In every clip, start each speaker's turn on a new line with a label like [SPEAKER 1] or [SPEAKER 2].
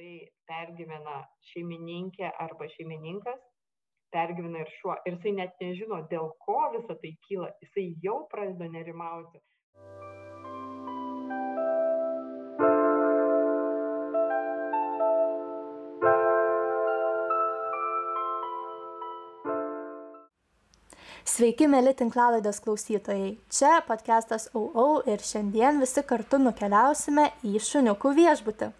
[SPEAKER 1] tai pergyvena šeimininkė arba šeimininkas, pergyvena ir šuo. Ir jisai net nežino, dėl ko visa tai kyla. Jisai jau pradeda nerimauti.
[SPEAKER 2] Sveiki, mėly tinklalaidės klausytojai. Čia podcastas AUAU ir šiandien visi kartu nukeliausime į šuniukų viešbutį.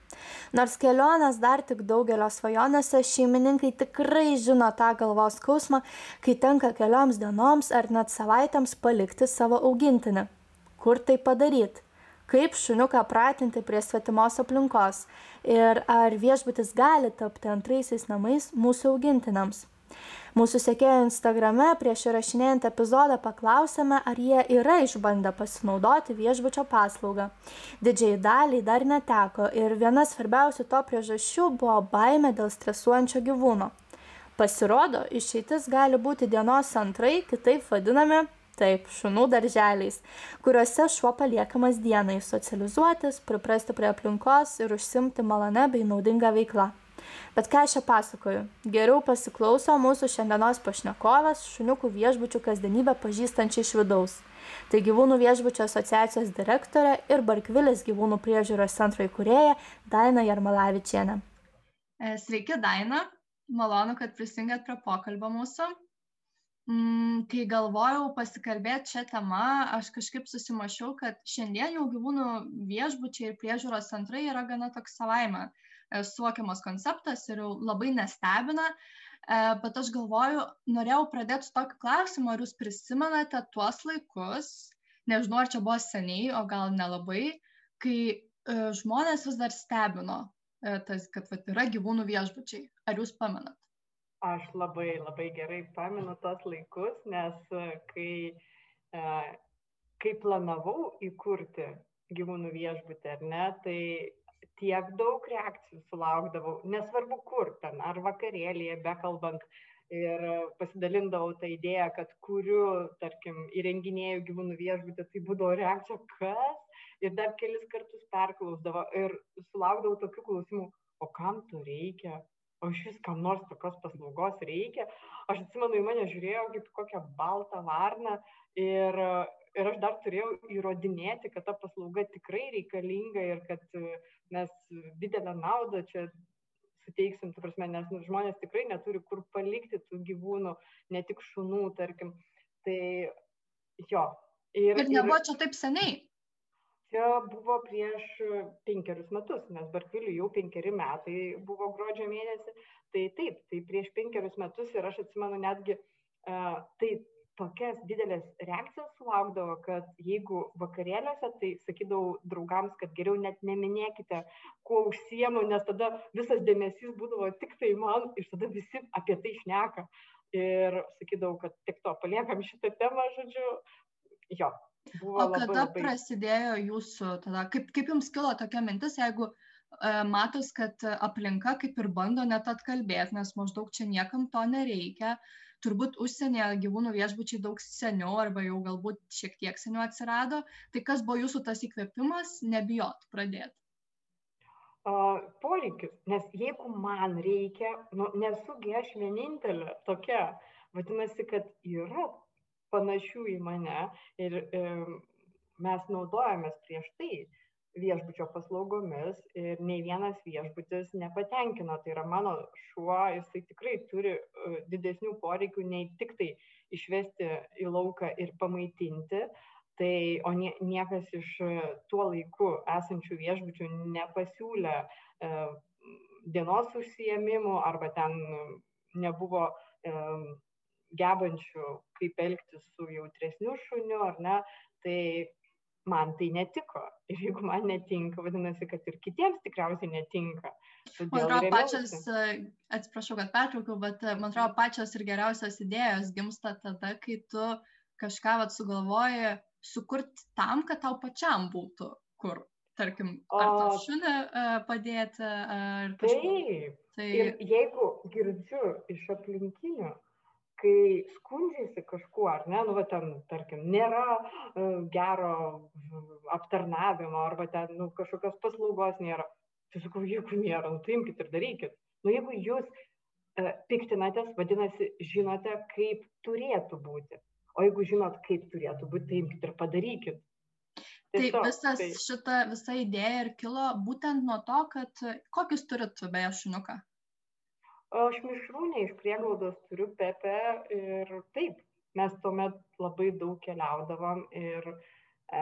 [SPEAKER 2] Nors kelionės dar tik daugelio svajonėse, šeimininkai tikrai žino tą galvos skausmą, kai tenka kelioms dienoms ar net savaitėms palikti savo augintinį. Kur tai padaryti? Kaip šuniuką pratinti prie svetimos aplinkos? Ir ar viešbutis gali tapti antraisiais namais mūsų augintiniams? Mūsų sekėjų Instagrame prieš įrašinėjant epizodą paklausėme, ar jie yra išbandę pasinaudoti viešbučio paslaugą. Didžiai daliai dar neteko ir viena svarbiausių to priežasčių buvo baime dėl stresuojančio gyvūno. Pasirodo, išeitis gali būti dienos antrai, kitaip vadinami Taip, šunų darželiais, kuriuose šuo paliekamas dienai socializuotis, priprasti prie aplinkos ir užsimti malonę bei naudingą veiklą. Bet ką aš čia pasakoju? Geriau pasiklauso mūsų šiandienos pašnekovas, šuniukų viešbučių kasdienybę pažįstančiai iš vidaus. Tai gyvūnų viešbučio asociacijos direktorė ir Barkvilės gyvūnų priežiūros centro įkūrėja Daina Jarmalavičienė.
[SPEAKER 3] E, sveiki, Daina. Malonu, kad prisijungėt prie pokalbio mūsų. Mm, kai galvojau pasikalbėti šią temą, aš kažkaip susimašiau, kad šiandien jau gyvūnų viešbučiai ir priežiūros centrai yra gana toks savaime suokiamas konceptas ir jau labai nestebina, e, bet aš galvoju, norėjau pradėti su tokiu klausimu, ar jūs prisimenate tuos laikus, nežinau, ar čia buvo seniai, o gal nelabai, kai e, žmonės vis dar stebino, tas, kad vat, yra gyvūnų viešbučiai. Ar jūs pamenat?
[SPEAKER 1] Aš labai, labai gerai pamenu tos laikus, nes kai, kai planavau įkurti gyvūnų viešbutį, ar ne, tai tiek daug reakcijų sulaukdavau, nesvarbu kur ten, ar vakarėlėje, bekalbant, ir pasidalindavau tą idėją, kad kuriu, tarkim, įrenginėjau gyvūnų viešbutį, tai būdavo reakcija, kas, ir dar kelis kartus perklausdavo ir sulaukdavau tokių klausimų, o kam to reikia, o iš vis kam nors tokios paslaugos reikia. Aš atsimenu, į mane žiūrėjo kaip kokią baltą varną ir ir aš dar turėjau įrodinėti, kad ta paslauga tikrai reikalinga ir kad mes didelę naudą čia suteiksim, tu prasme, nes nu, žmonės tikrai neturi kur palikti tų gyvūnų, ne tik šunų, tarkim. Tai jo.
[SPEAKER 3] Ir, ir nebuvo ir, čia taip seniai.
[SPEAKER 1] Čia buvo prieš penkerius metus, nes Barkviliui jau penkeri metai buvo gruodžio mėnesį. Tai taip, tai prieš penkerius metus ir aš atsimenu netgi, uh, tai tokias dideles reakcijas sulaukdavo, kad jeigu vakarėliuose, tai sakydavau draugams, kad geriau net neminėkite, kuo užsiemu, nes tada visas dėmesys būdavo tik tai man ir tada visi apie tai šneka. Ir sakydavau, kad tik to paliekam šitą temą, žodžiu, jo.
[SPEAKER 3] O kada labai, labai... prasidėjo jūsų, tada, kaip, kaip jums kilo tokia mintis, jeigu uh, matos, kad aplinka kaip ir bando net atkalbėti, nes maždaug čia niekam to nereikia, turbūt užsienyje gyvūnų viešbučiai daug seniau arba jau galbūt šiek tiek seniau atsirado. Tai kas buvo jūsų tas įkvėpimas, nebijot pradėti?
[SPEAKER 1] Poreikis, nes jeigu man reikia, nu, nesugi aš vienintelė tokia, vadinasi, kad yra panašių į mane ir e, mes naudojamės prieš tai viešbučio paslaugomis ir nei vienas viešbutis nepatenkino. Tai yra mano šuo, jisai tikrai turi e, didesnių poreikių nei tik tai išvesti į lauką ir pamaitinti. Tai, o nie, niekas iš e, tuo laiku esančių viešbučių nepasiūlė e, dienos užsiemimų arba ten nebuvo e, gebančių, kaip elgtis su jautresniu šuniu, ar ne. Tai man tai netiko. Ir jeigu man netinka, vadinasi, kad ir kitiems tikriausiai netinka.
[SPEAKER 3] Man atrodo, pačios, atsiprašau, kad pertraukiau, bet man atrodo, pačios ir geriausios idėjos gimsta tada, kai tu kažką vat, sugalvoji sukurti tam, kad tau pačiam būtų kur. Tarkim, ar to šunį uh, padėti, ar
[SPEAKER 1] kažką. Taip. Tai... Ir jeigu girdžiu iš aplinkinių, kai skundžiasi kažkuo, ar ne, nu, va, ten, tarkim, nėra uh, gero aptarnavimo arba ten nu, kažkokios paslaugos nėra, Tai sakau, jeigu nėra, nu, tai imkite ir darykit. Nu, jeigu jūs e, piktinatės, vadinasi, žinote, kaip turėtų būti. O jeigu žinot, kaip turėtų būti, tai imkite ir padarykit.
[SPEAKER 3] Tiesiog, tai visas tai... šita visa idėja ir kilo būtent nuo to, kad kokius turit beje šuniuką?
[SPEAKER 1] Aš mišrūnė iš prieglaudos turiu Pepe ir taip, mes tuomet labai daug keliaudavom ir e,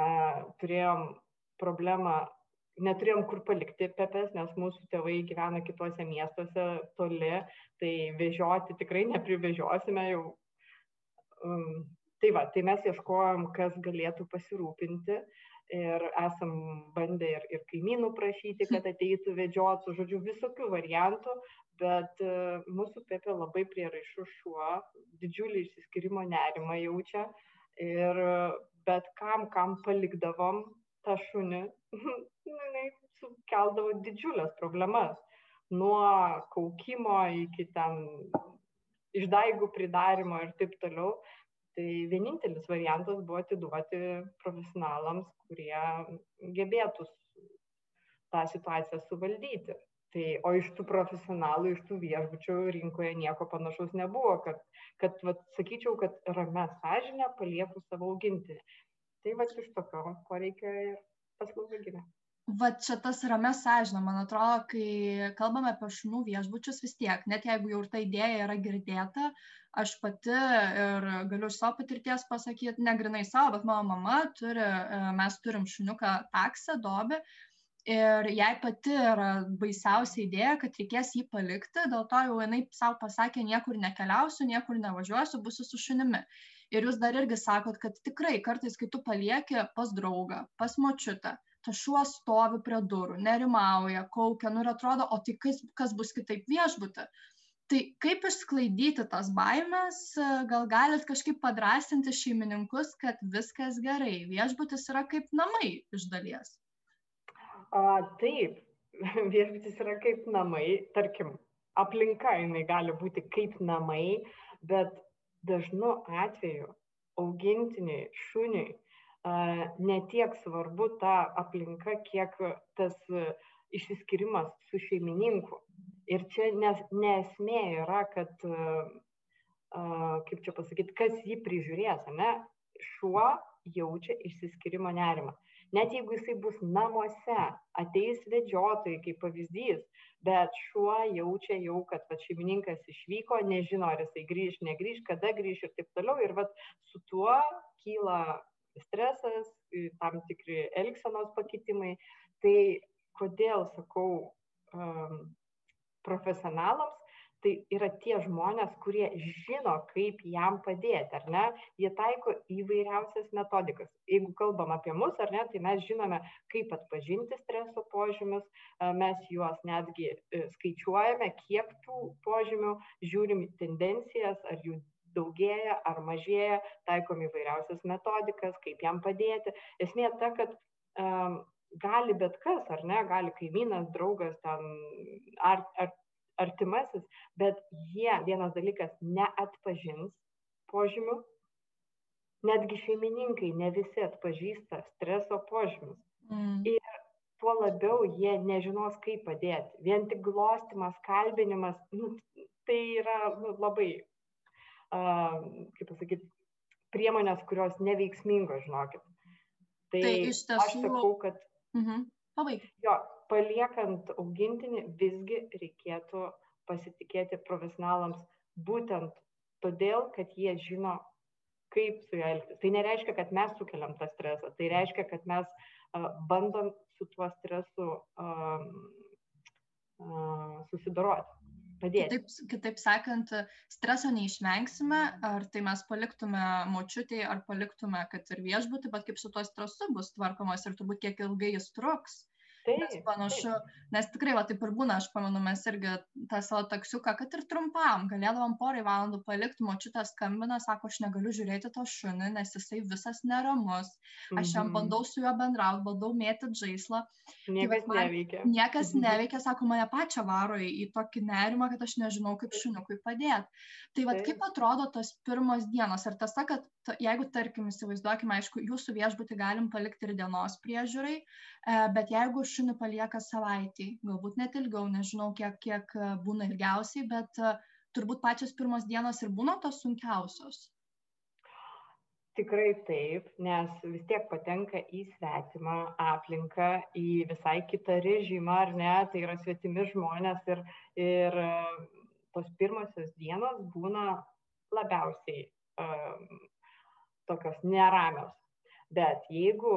[SPEAKER 1] turėjom problemą, neturėjom kur palikti Pepes, nes mūsų tėvai gyvena kitose miestuose toli, tai vežioti tikrai neprivežiosime jau. Um, tai va, tai mes ieškojom, kas galėtų pasirūpinti ir esam bandę ir, ir kaimynų prašyti, kad ateitų vedžiotų, žodžiu, visokių variantų, bet uh, mūsų Pepė labai prieraišus šuo, didžiulį išsiskirimo nerimą jaučia ir bet kam, kam palikdavom tą šunį, jinai sukeldavo didžiulės problemas. Nuo kaukimo iki ten išdaigų pridarimo ir taip toliau tai vienintelis variantas buvo atiduoti profesionalams kurie gebėtų tą situaciją suvaldyti. Tai o iš tų profesionalų iš tų viešbučių rinkoje nieko panašaus nebuvo kad kad vat sakyčiau kad ramia sąžine palieku savo augintinį. Tai vat iš tokio poreikio ir paslauga gimė.
[SPEAKER 3] Va čia tas ramia sąžine man atrodo kai kalbame apie šunų viešbučius vis tiek net jeigu jau ir ta idėja yra girdėta aš pati ir galiu iš savo patirties pasakyt ne grynai savo bet mano mama turi e, mes turim šuniuką taksą dobį ir jai pati yra baisiausia idėja kad reikės jį palikti dėl to jau jinai sau pasakė niekur nekeliausiu niekur nevažiuosiu būsiu su šunimi ir jūs dar irgi sakot kad tikrai kartais kai tu palieki pas draugą pas močiutę tas šuo stovi prie durų, nerimauja, kaukia, nu ir atrodo, o tai kas, kas bus kitaip viešbutį. Tai kaip išsklaidyti tas baimės, gal galit kažkaip padrasinti šeimininkus, kad viskas gerai, viešbutis yra kaip namai iš dalies.
[SPEAKER 1] A, taip, viešbutis yra kaip namai, tarkim, aplinka jinai gali būti kaip namai, bet dažnu atveju augintiniai, šuniai ne tiek svarbu ta aplinka, kiek tas išsiskyrimas su šeimininku. Ir čia nes, nesmė yra, kad, kaip čia pasakyti, kas jį prižiūrės, ne? Šuo jaučia išsiskirimo nerimą. Net jeigu jisai bus namuose, ateis vedžiotojai kaip pavyzdys, bet šuo jaučia jau, kad va, šeimininkas išvyko, nežino, ar jisai grįž, negrįž, kada grįž ir taip toliau. Ir va, su tuo kyla stresas, tam tikri elgsenos pakitimai. Tai kodėl sakau um, profesionalams, tai yra tie žmonės, kurie žino, kaip jam padėti, ar ne? Jie taiko įvairiausias metodikas. Jeigu kalbam apie mus, ar ne, tai mes žinome, kaip atpažinti streso požymius, mes juos netgi e, skaičiuojame, kiek tų požymių, žiūrim tendencijas, ar jų daugėja ar mažėja, taikom įvairiausias metodikas, kaip jam padėti. Esmė ta, kad um, gali bet kas, ar ne, gali kaimynas, draugas, ten, ar, ar, artimasis, bet jie vienas dalykas neatpažins požymių, netgi šeimininkai ne visi atpažįsta streso požymius. Mm. Ir tuo labiau jie nežinos, kaip padėti. Vien tik glostimas, kalbinimas, nu, tai yra nu, labai kaip pasakyti, priemonės, kurios neveiksmingos, žinokit.
[SPEAKER 3] Tai, tai iš tiesų.
[SPEAKER 1] Aš sakau, kad
[SPEAKER 3] mhm. Pabaig.
[SPEAKER 1] jo, paliekant augintinį visgi reikėtų pasitikėti profesionalams būtent todėl, kad jie žino, kaip su juo elgtis. Tai nereiškia, kad mes sukeliam tą stresą, tai reiškia, kad mes uh, bandom su tuo stresu uh, uh, susidoroti padėti.
[SPEAKER 3] Kitaip, kitaip sakant, streso neišvengsime, ar tai mes paliktume močiutėje, ar paliktume, kad ir viešbutį, bet kaip su tuo stresu bus tvarkomas ir turbūt kiek ilgai jis truks. Taip, nes panašu, taip. nes tikrai, va taip ir būna, aš pamenu, mes irgi tą savo taksiuką, kad ir trumpam, galėdavom porai valandų palikti, močiutė skambina, sako, aš negaliu žiūrėti to šunį, nes jisai visas neramus, aš jam mhm. bandau su juo bendrauti, bandau mėtyti žaislą.
[SPEAKER 1] Niekas tai, neveikia.
[SPEAKER 3] Niekas mhm. neveikia, sako, mane pačią varo į, tokį nerimą, kad aš nežinau, kaip šuniukui padėti. Tai vad kaip atrodo tos pirmos dienos, ar tiesa, kad jeigu, tarkim, įsivaizduokime, aišku, jūsų viešbutį galim palikti ir dienos priežiūrai, e, bet jeigu šunį palieka savaitį, galbūt net ilgiau, nežinau, kiek, kiek būna ilgiausiai, bet turbūt pačios pirmos dienos ir būna tos sunkiausios.
[SPEAKER 1] Tikrai taip, nes vis tiek patenka į svetimą aplinką, į visai kitą režimą, ar ne, tai yra svetimi žmonės ir, ir tos pirmosios dienos būna labiausiai um, tokios neramios. Bet jeigu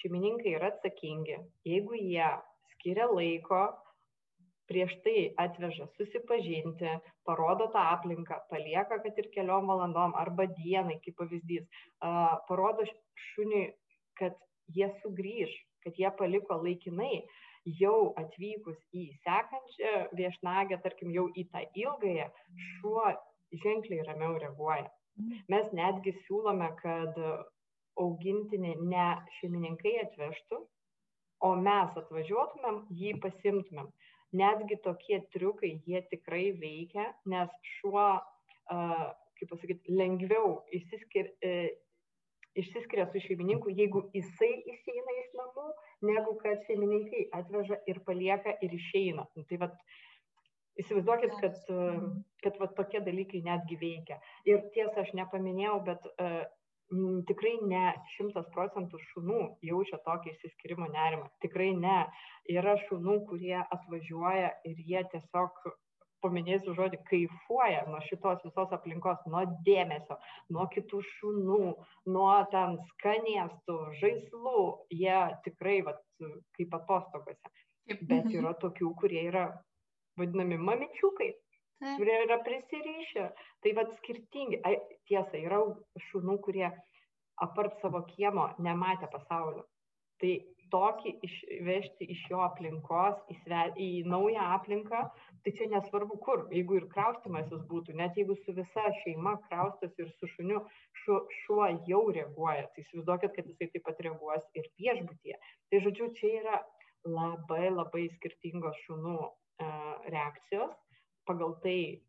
[SPEAKER 1] šeimininkai yra atsakingi, jeigu jie skiria laiko, prieš tai atveža susipažinti, parodo tą aplinką, palieka, kad ir keliom valandom arba dienai, kaip pavyzdys, parodo šuniui, kad jie sugrįž, kad jie paliko laikinai, jau atvykus į sekančią viešnagę, tarkim, jau į tą ilgąją, šuo ženkliai ramiau reaguoja. Mes netgi siūlome, kad augintinį ne šeimininkai atvežtų, o mes atvažiuotumėm, jį pasimtumėm netgi tokie triukai jie tikrai veikia nes šuo kaip pasakyt lengviau išsiskir e, išsiskiria su šeimininku jeigu jisai išeina iš namų negu kad šeimininkai atveža ir palieka ir išeina. Nu tai vat įsivaizduokit kad kad va tokie dalykai netgi veikia. Ir tiesa aš nepaminėjau bet Mm, tikrai ne šimtas procentų šunų jaučia tokį išsiskyrimo nerimą. Tikrai ne. Yra šunų, kurie atvažiuoja ir jie tiesiog, paminėsiu žodį, kaifuoja nuo šitos visos aplinkos, nuo dėmesio, nuo kitų šunų, nuo ten skanėstų, žaislų. Jie tikrai, vat, kaip atostogose. Bet mhm. yra tokių, kurie yra vadinami mamičiukai kurie yra prisirišę. Tai vad skirtingi, ai, tiesa, yra šunų, kurie apart savo kiemo nematė pasaulio. Tai tokį išvežti iš jo aplinkos į, sve, į naują aplinką, tai čia nesvarbu kur, jeigu ir kraustimasis būtų, net jeigu su visa šeima kraustas ir su šuniu, šuo, šuo jau reaguoja, tai įsivaizduokit, kad jisai taip pat reaguos ir viešbutyje. Tai žodžiu, čia yra labai labai skirtingos šunų e, reakcijos pagal tai,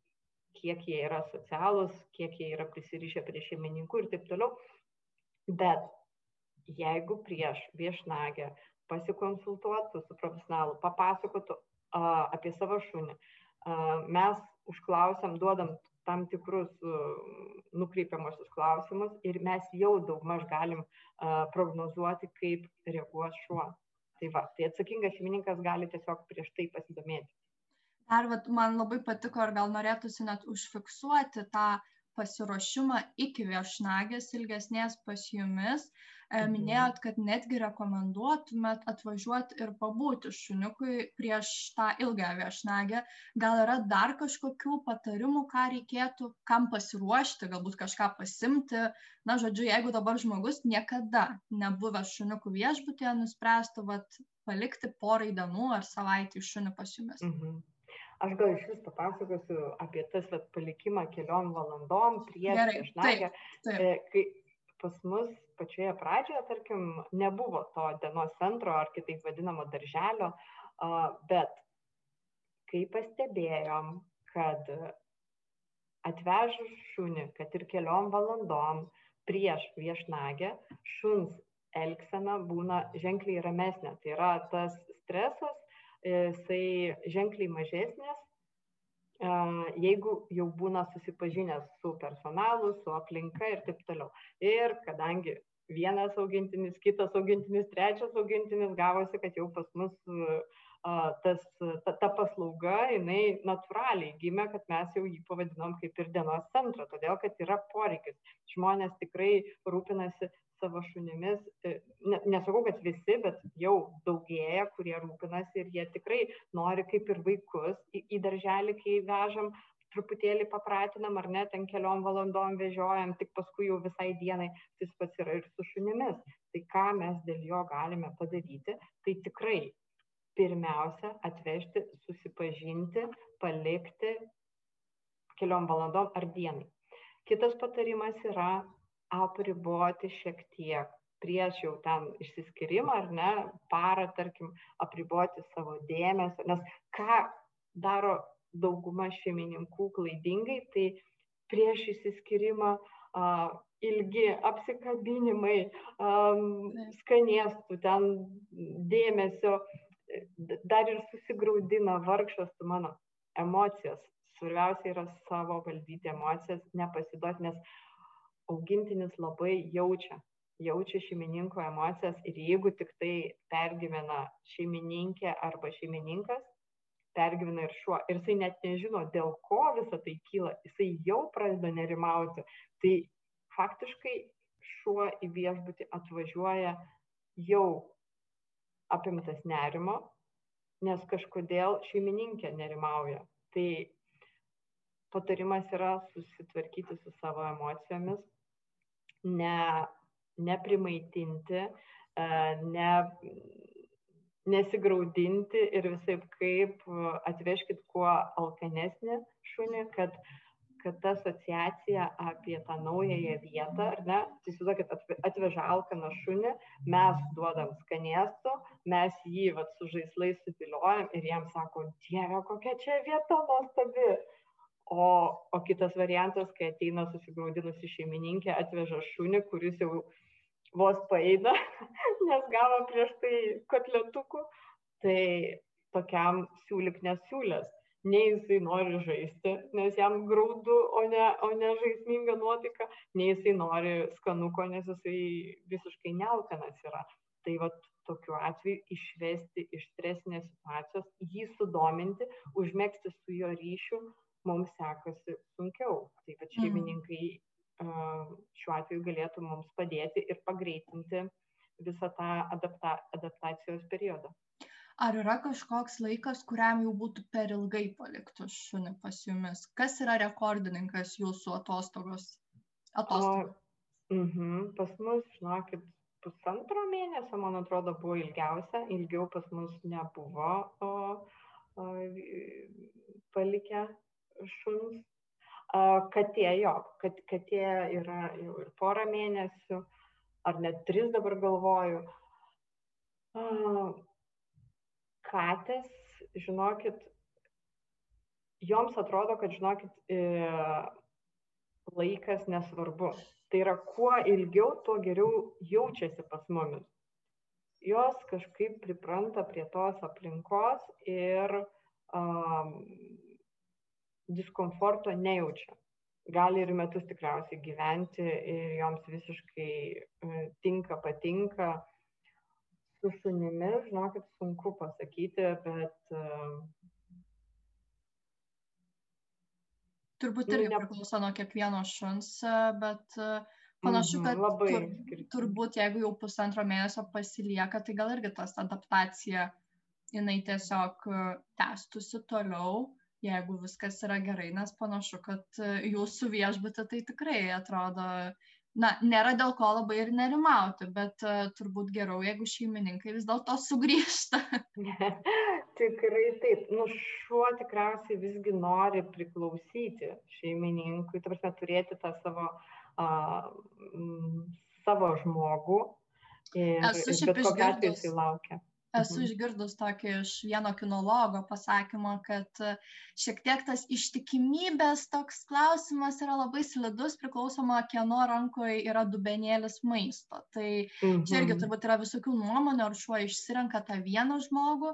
[SPEAKER 1] kiek jie yra socialūs, kiek jie yra prisirišę prie šeimininkų ir taip toliau. Bet jeigu prieš viešnagę pasikonsultuotų su profesionalu, papasakotų a, apie savo šunį, a, mes užklausiam, duodam tam tikrus nukreipiamosius klausimus ir mes jau daugmaž galim a, prognozuoti, kaip reaguos šuo. Tai va, tai atsakingas šeimininkas gali tiesiog prieš tai pasidomėti
[SPEAKER 3] dar vat man labai patiko ir gal norėtųsi net užfiksuoti tą pasiruošimą iki viešnagės ilgesnės pas jumis. E, mhm. Minėjot, kad netgi rekomenduotumėt atvažiuoti ir pabūti šuniukui prieš tą ilgą viešnagę. Gal yra dar kažkokių patarimų, ką reikėtų, kam pasiruošti, galbūt kažką pasimti. Na, žodžiu, jeigu dabar žmogus niekada nebuvęs šuniukų viešbutėje, nuspręstų vat, palikti porai dienų ar savaitį šunių pas jumis. Mhm
[SPEAKER 1] aš gal išvis papasakosiu apie tas vat, palikimą keliom valandom prieš viešnagę, e, kai pas mus pačioje pradžioje, tarkim, nebuvo to dienos centro ar kitaip vadinamo darželio, bet kai pastebėjom, kad atvežus šunį, kad ir keliom valandom prieš viešnagę, šuns elgsena būna ženkliai ramesnė. Tai yra tas stresas jisai ženkliai mažesnis, jeigu jau būna susipažinęs su personalu, su aplinka ir taip toliau. Ir kadangi vienas augintinis, kitas augintinis, trečias augintinis gavosi, kad jau pas mus tas, ta, ta paslauga, jinai natūraliai gimė, kad mes jau jį pavadinom kaip ir dienos centrą, todėl kad yra poreikis. Žmonės tikrai rūpinasi savo šunimis e, ne nesakau kad visi bet jau daugėja kurie rūpinasi ir jie tikrai nori kaip ir vaikus į, į darželį kai vežam truputėlį papratinam ar ne ten keliom valandom vežiojam tik paskui jau visai dienai tas pats yra ir su šunimis. Tai ką mes dėl jo galime padaryti? Tai tikrai pirmiausia atvežti susipažinti palikti keliom valandom ar dienai. Kitas patarimas yra apriboti šiek tiek prieš jau ten išsiskyrimą ar ne parą tarkim apriboti savo dėmesio nes ką daro dauguma šeimininkų klaidingai tai prieš išsiskyrimą a, ilgi apsikabinimai a, skanėstų ten dėmesio dar ir susigaudina vargšas tu mano emocijas. Svarbiausia yra savo valdyti emocijas, nepasiduoti, nes augintinis labai jaučia, jaučia šeimininko emocijas ir jeigu tik tai pergyvena šeimininkė arba šeimininkas, pergyvena ir šuo. Ir jisai net nežino, dėl ko visa tai kyla, jisai jau pradeda nerimauti. Tai faktiškai šuo į viešbutį atvažiuoja jau apimtas nerimo, nes kažkodėl šeimininkė nerimauja. Tai patarimas yra susitvarkyti su savo emocijomis, ne, neprimaitinti, e, ne, nesigraudinti ir visai kaip atvežkit kuo alkanesnį šunį, kad kad ta asociacija apie tą naująją vietą, ar ne, tai įsivaizduokit, atveža alkaną šunį, mes duodam skanėsto, mes jį vat, su žaislais sudėliojam ir jam sako, dieve, kokia čia vieta nuostabi. O, o kitas variantas, kai ateina susigraudinusi šeimininkė, atveža šunį, kuris jau vos paeina, nes gavo prieš tai kotletukų, tai tokiam siūlik nesiūlės nei jisai nori žaisti, nes jam graudu, o ne, o ne žaisminga nuotaika, nei jisai nori skanuko, nes jisai visiškai nealkanas yra. Tai va tokiu atveju išvesti iš stresinės situacijos, jį sudominti, užmėgsti su jo ryšiu, mums sekasi sunkiau. Taip pat mm. šeimininkai šiuo atveju galėtų mums padėti ir pagreitinti visą tą adapta, adaptacijos periodą.
[SPEAKER 3] Ar yra kažkoks laikas, kuriam jau būtų per ilgai palikti šunį pas jumis? Kas yra rekordininkas jūsų atostogos?
[SPEAKER 1] atostogos? O, mhm, pas mus, žinokit, pusantro mėnesio, man atrodo, buvo ilgiausia, ilgiau pas mus nebuvo o, o, palikę šuns. Katė jo, kad katė yra jau ir porą mėnesių, ar net tris dabar galvoju katės, žinokit, joms atrodo, kad, žinokit, e, laikas nesvarbu. Tai yra, kuo ilgiau, tuo geriau jaučiasi pas mumis. Jos kažkaip pripranta prie tos aplinkos ir um, diskomforto nejaučia. Gali ir metus tikriausiai gyventi ir joms visiškai uh, tinka, patinka su šunimis, žinokit, sunku pasakyti, bet.
[SPEAKER 3] Turbūt irgi ne... priklauso nuo kiekvieno šuns, bet panašu, mhm, kad -hmm, tur, turbūt jeigu jau pusantro mėnesio pasilieka, tai gal irgi tas adaptacija, jinai tiesiog tęstusi toliau, jeigu viskas yra gerai, nes panašu, kad jūsų viešbutė tai tikrai atrodo na, nėra dėl ko labai ir nerimauti, bet uh, turbūt geriau, jeigu šeimininkai vis dėlto sugrįžta.
[SPEAKER 1] Tikrai taip. Nu, šuo tikriausiai visgi nori priklausyti šeimininkui, tu prasme, turėti tą savo, uh, savo žmogų. Ir,
[SPEAKER 3] Esu šiaip išgirdus. Esu mhm. išgirdus tokį iš vieno kinologo pasakymą, kad e, šiek tiek tas ištikimybės toks klausimas yra labai slidus, priklausoma, kieno rankoje yra dubenėlis maisto. Tai mhm. čia irgi mhm. turbūt yra visokių nuomonių, ar šuo išsirenka tą vieną žmogų,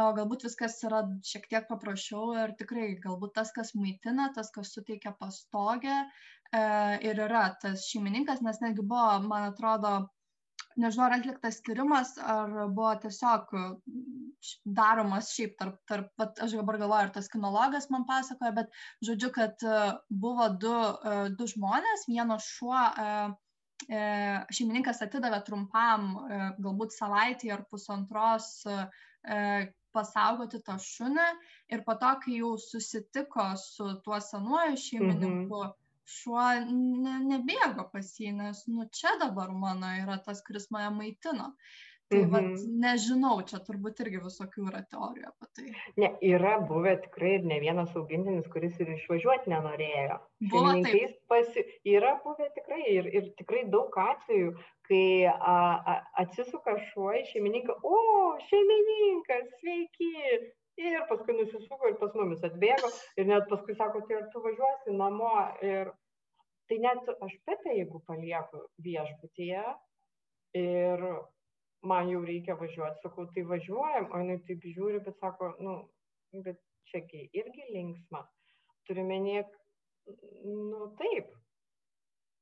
[SPEAKER 3] o galbūt viskas yra šiek tiek paprasčiau ir tikrai galbūt tas, kas maitina, tas, kas suteikia pastogę e, ir yra tas šeimininkas, nes netgi buvo, man atrodo, nežinau, ar atliktas tyrimas, ar buvo tiesiog daromas šiaip tarp, tarp vat, aš dabar galvoju, ar tas kinologas man pasakoja, bet žodžiu, kad e, buvo du, e, du žmonės, vienas šuo e, šeimininkas atidavė trumpam, galbūt savaitį ar pusantros pasaugoti tą šunį ir po to, kai jau susitiko su tuo senuoju šeimininku, mhm šuo ne, nebėgo pas jį, nes, nu, čia dabar mano yra tas, kuris mane maitino. Tai mhm. vat, nežinau, čia turbūt irgi visokių yra teorijų apie tai.
[SPEAKER 1] Ne, yra buvę tikrai ir ne vienas augintinis, kuris ir išvažiuoti nenorėjo. Buvo taip. Pasi... Yra buvę tikrai ir, ir tikrai daug atvejų, kai a, a, atsisuka šuo į šeimininką, o, šeimininkas, sveiki, ir paskui nusisuko ir pas mumis atbėgo ir net paskui sako, tai ar tu važiuosi namo? Ir tai net aš Pepę, jeigu palieku viešbutyje ir man jau reikia važiuoti, sakau, tai važiuojam, o jinai taip žiūri, bet sako, nu, bet čiagi irgi linksma. Turime niek, nu taip,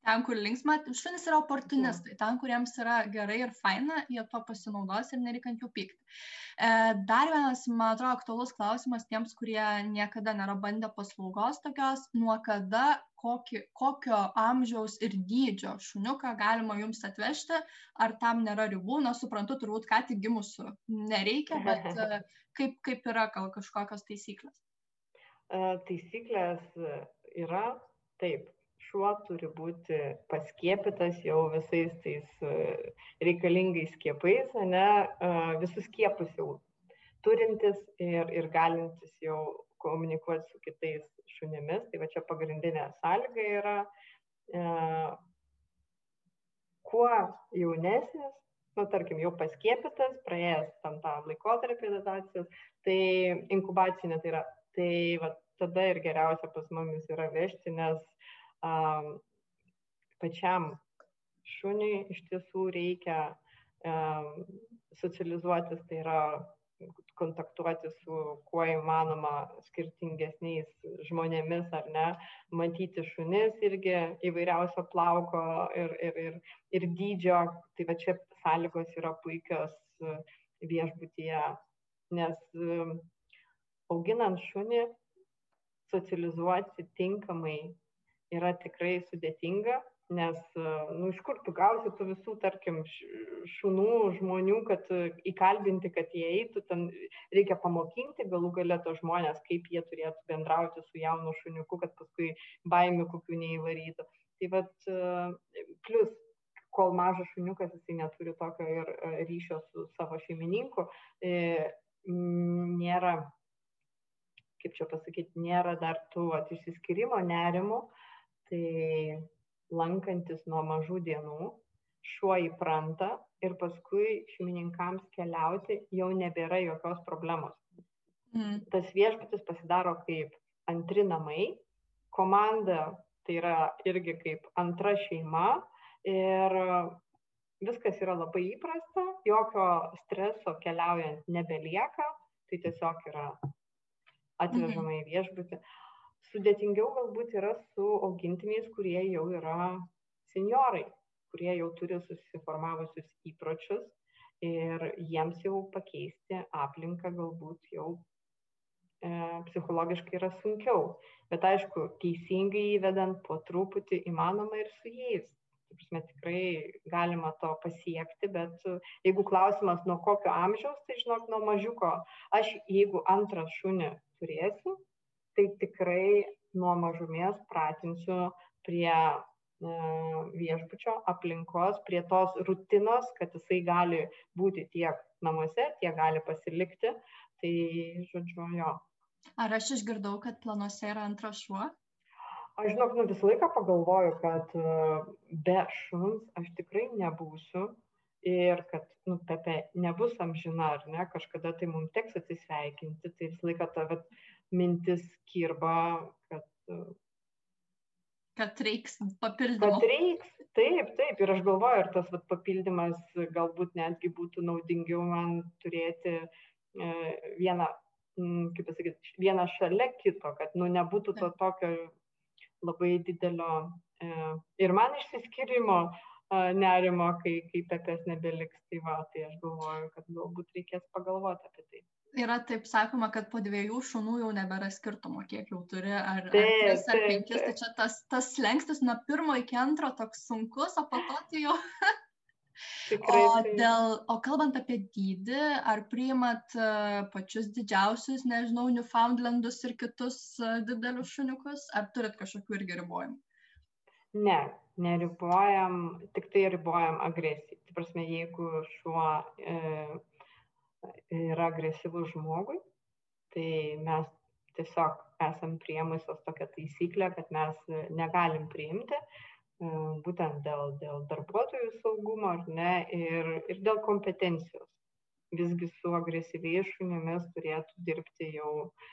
[SPEAKER 3] ten, kur linksma, šunys yra oportunistai, ten, kuriems yra gerai ir faina, jie to pasinaudos ir nereikia ant jų pykti. E, dar vienas, man atrodo, aktualus klausimas tiems, kurie niekada nėra bandę paslaugos tokios, nuo kada, kokį, kokio amžiaus ir dydžio šuniuką galima jums atvežti, ar tam nėra ribų, na, suprantu, turbūt ką tik gimusiu nereikia, bet e, kaip, kaip yra gal kažkokios taisyklės?
[SPEAKER 1] E, taisyklės yra taip šuo turi būti paskiepytas jau visais tais e, reikalingais skiepais, ne, e, visus skiepus jau turintis ir, ir galintis jau komunikuoti su kitais šunimis. Tai va čia pagrindinė sąlyga yra, e, kuo jaunesnis, nu, tarkim, jau paskiepytas, praėjęs tam tą laikotarpį adaptacijos, tai inkubacinė tai yra, tai va, tada ir geriausia pas mumis yra vežti, nes um, pačiam šuniui iš tiesų reikia um, socializuotis, tai yra kontaktuoti su kuo įmanoma skirtingesniais žmonėmis ar ne, matyti šunis irgi įvairiausio plauko ir, ir, ir, ir dydžio, tai va čia sąlygos yra puikios viešbutyje, nes auginant šunį socializuoti tinkamai yra tikrai sudėtinga, nes, nu, iš kur tu gausi tų visų, tarkim, šunų, žmonių, kad įkalbinti, kad jie eitų, ten reikia pamokinti galų galę tos žmonės, kaip jie turėtų bendrauti su jaunu šuniuku, kad paskui baimių kokių neįvarytų. Tai vad, plus, kol mažas šuniukas, jisai neturi tokio ir ryšio su savo šeimininku, e, nėra, kaip čia pasakyti, nėra dar tų išsiskirimo nerimų, tai lankantis nuo mažų dienų šuo įpranta ir paskui šeimininkams keliauti jau nebėra jokios problemos. Mm. Tas viešbutis pasidaro kaip antri namai, komanda tai yra irgi kaip antra šeima ir viskas yra labai įprasta, jokio streso keliaujant nebelieka, tai tiesiog yra atvežama mhm. į viešbutį sudėtingiau galbūt yra su augintiniais, kurie jau yra seniorai, kurie jau turi susiformavusius įpročius ir jiems jau pakeisti aplinką galbūt jau e, psichologiškai yra sunkiau. Bet aišku, teisingai įvedant po truputį įmanoma ir su jais. Prasme, tikrai galima to pasiekti, bet jeigu klausimas nuo kokio amžiaus, tai žinok, nuo mažiuko. Aš jeigu antrą šunį turėsiu, tai tikrai nuo mažumės pratinsiu prie e, viešbučio aplinkos, prie tos rutinos, kad jisai gali būti tiek namuose, tiek gali pasilikti. Tai, žodžiu, jo.
[SPEAKER 3] Ar aš išgirdau, kad planuose yra antras šuo?
[SPEAKER 1] Aš žinok, nu visą laiką pagalvoju, kad e, be šuns aš tikrai nebūsiu ir kad, nu, Pepe nebus amžina, ar ne, kažkada tai mums teks atsisveikinti, tai visą laiką ta, bet mintis kirba, kad
[SPEAKER 3] kad reiks papildymo.
[SPEAKER 1] Kad reiks, taip, taip. Ir aš galvoju, ar tas vat, papildymas galbūt netgi būtų naudingiau man turėti e, vieną, m, kaip pasakyti, vieną šalia kito, kad nu, nebūtų to tokio labai didelio e, ir man išsiskirimo e, nerimo, kai, kai pepės nebeliks. Tai va, tai aš galvoju, kad galbūt reikės pagalvoti apie tai
[SPEAKER 3] yra taip sakoma, kad po dviejų šunų jau nebėra skirtumo, kiek jau turi, ar, taip, ar tris, ar penkis. Tai čia tas, tas lengstis nuo pirmo iki antro toks sunkus, o po to tai jau. Tikrai, o, dėl, o kalbant apie dydį, ar priimat uh, pačius didžiausius, nežinau, Newfoundlandus ir kitus uh, didelius šuniukus, ar turit kažkokių irgi ribojimų?
[SPEAKER 1] Ne, neribojam, tik tai ribojam agresiją. Tai prasme, jeigu šuo e, yra agresyvus žmogui, tai mes tiesiog esam priemusios tokią taisyklę, kad mes negalim priimti, e, būtent dėl, dėl darbuotojų saugumo ar ne, ir, ir dėl kompetencijos. Visgi su agresyviais šunimis turėtų dirbti jau uh,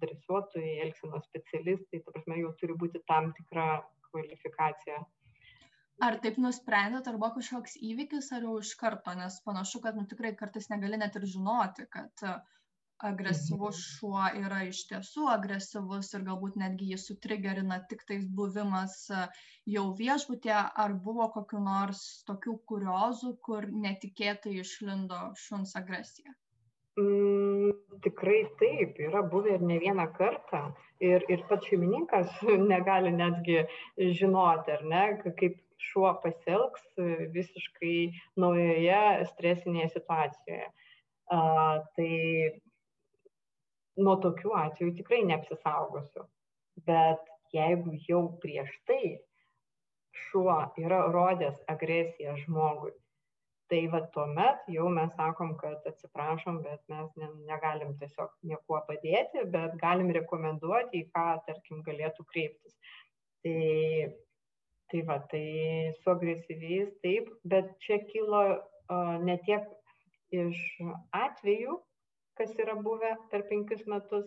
[SPEAKER 1] dresuotojai, elgsenos specialistai, ta prasme, jau turi būti tam tikra kvalifikacija
[SPEAKER 3] Ar taip nusprendėt, ar buvo kažkoks įvykis, ar jau iš karto, nes panašu, kad nu, tikrai kartais negali net ir žinoti, kad agresyvus mhm. šuo yra iš tiesų agresyvus ir galbūt netgi jį sutrigerina tik tais buvimas jau viešbutė, ar buvo kokiu nors tokių kuriozų, kur netikėtai išlindo šuns agresija?
[SPEAKER 1] Mm, tikrai taip, yra buvę ir ne vieną kartą. Ir, ir pats šeimininkas negali netgi žinoti, ar ne, kaip šuo pasielgs visiškai naujoje stresinėje situacijoje. Tai nuo tokių atvejų tikrai neapsisaugosiu. Bet jeigu jau prieš tai šuo yra rodęs agresiją žmogui, tai va tuomet jau mes sakom, kad atsiprašom, bet mes ne, negalim tiesiog niekuo padėti, bet galim rekomenduoti, į ką, tarkim, galėtų kreiptis. Tai, tai va, tai su agresyviais taip, bet čia kilo ne tiek iš atvejų, kas yra buvę per penkis metus,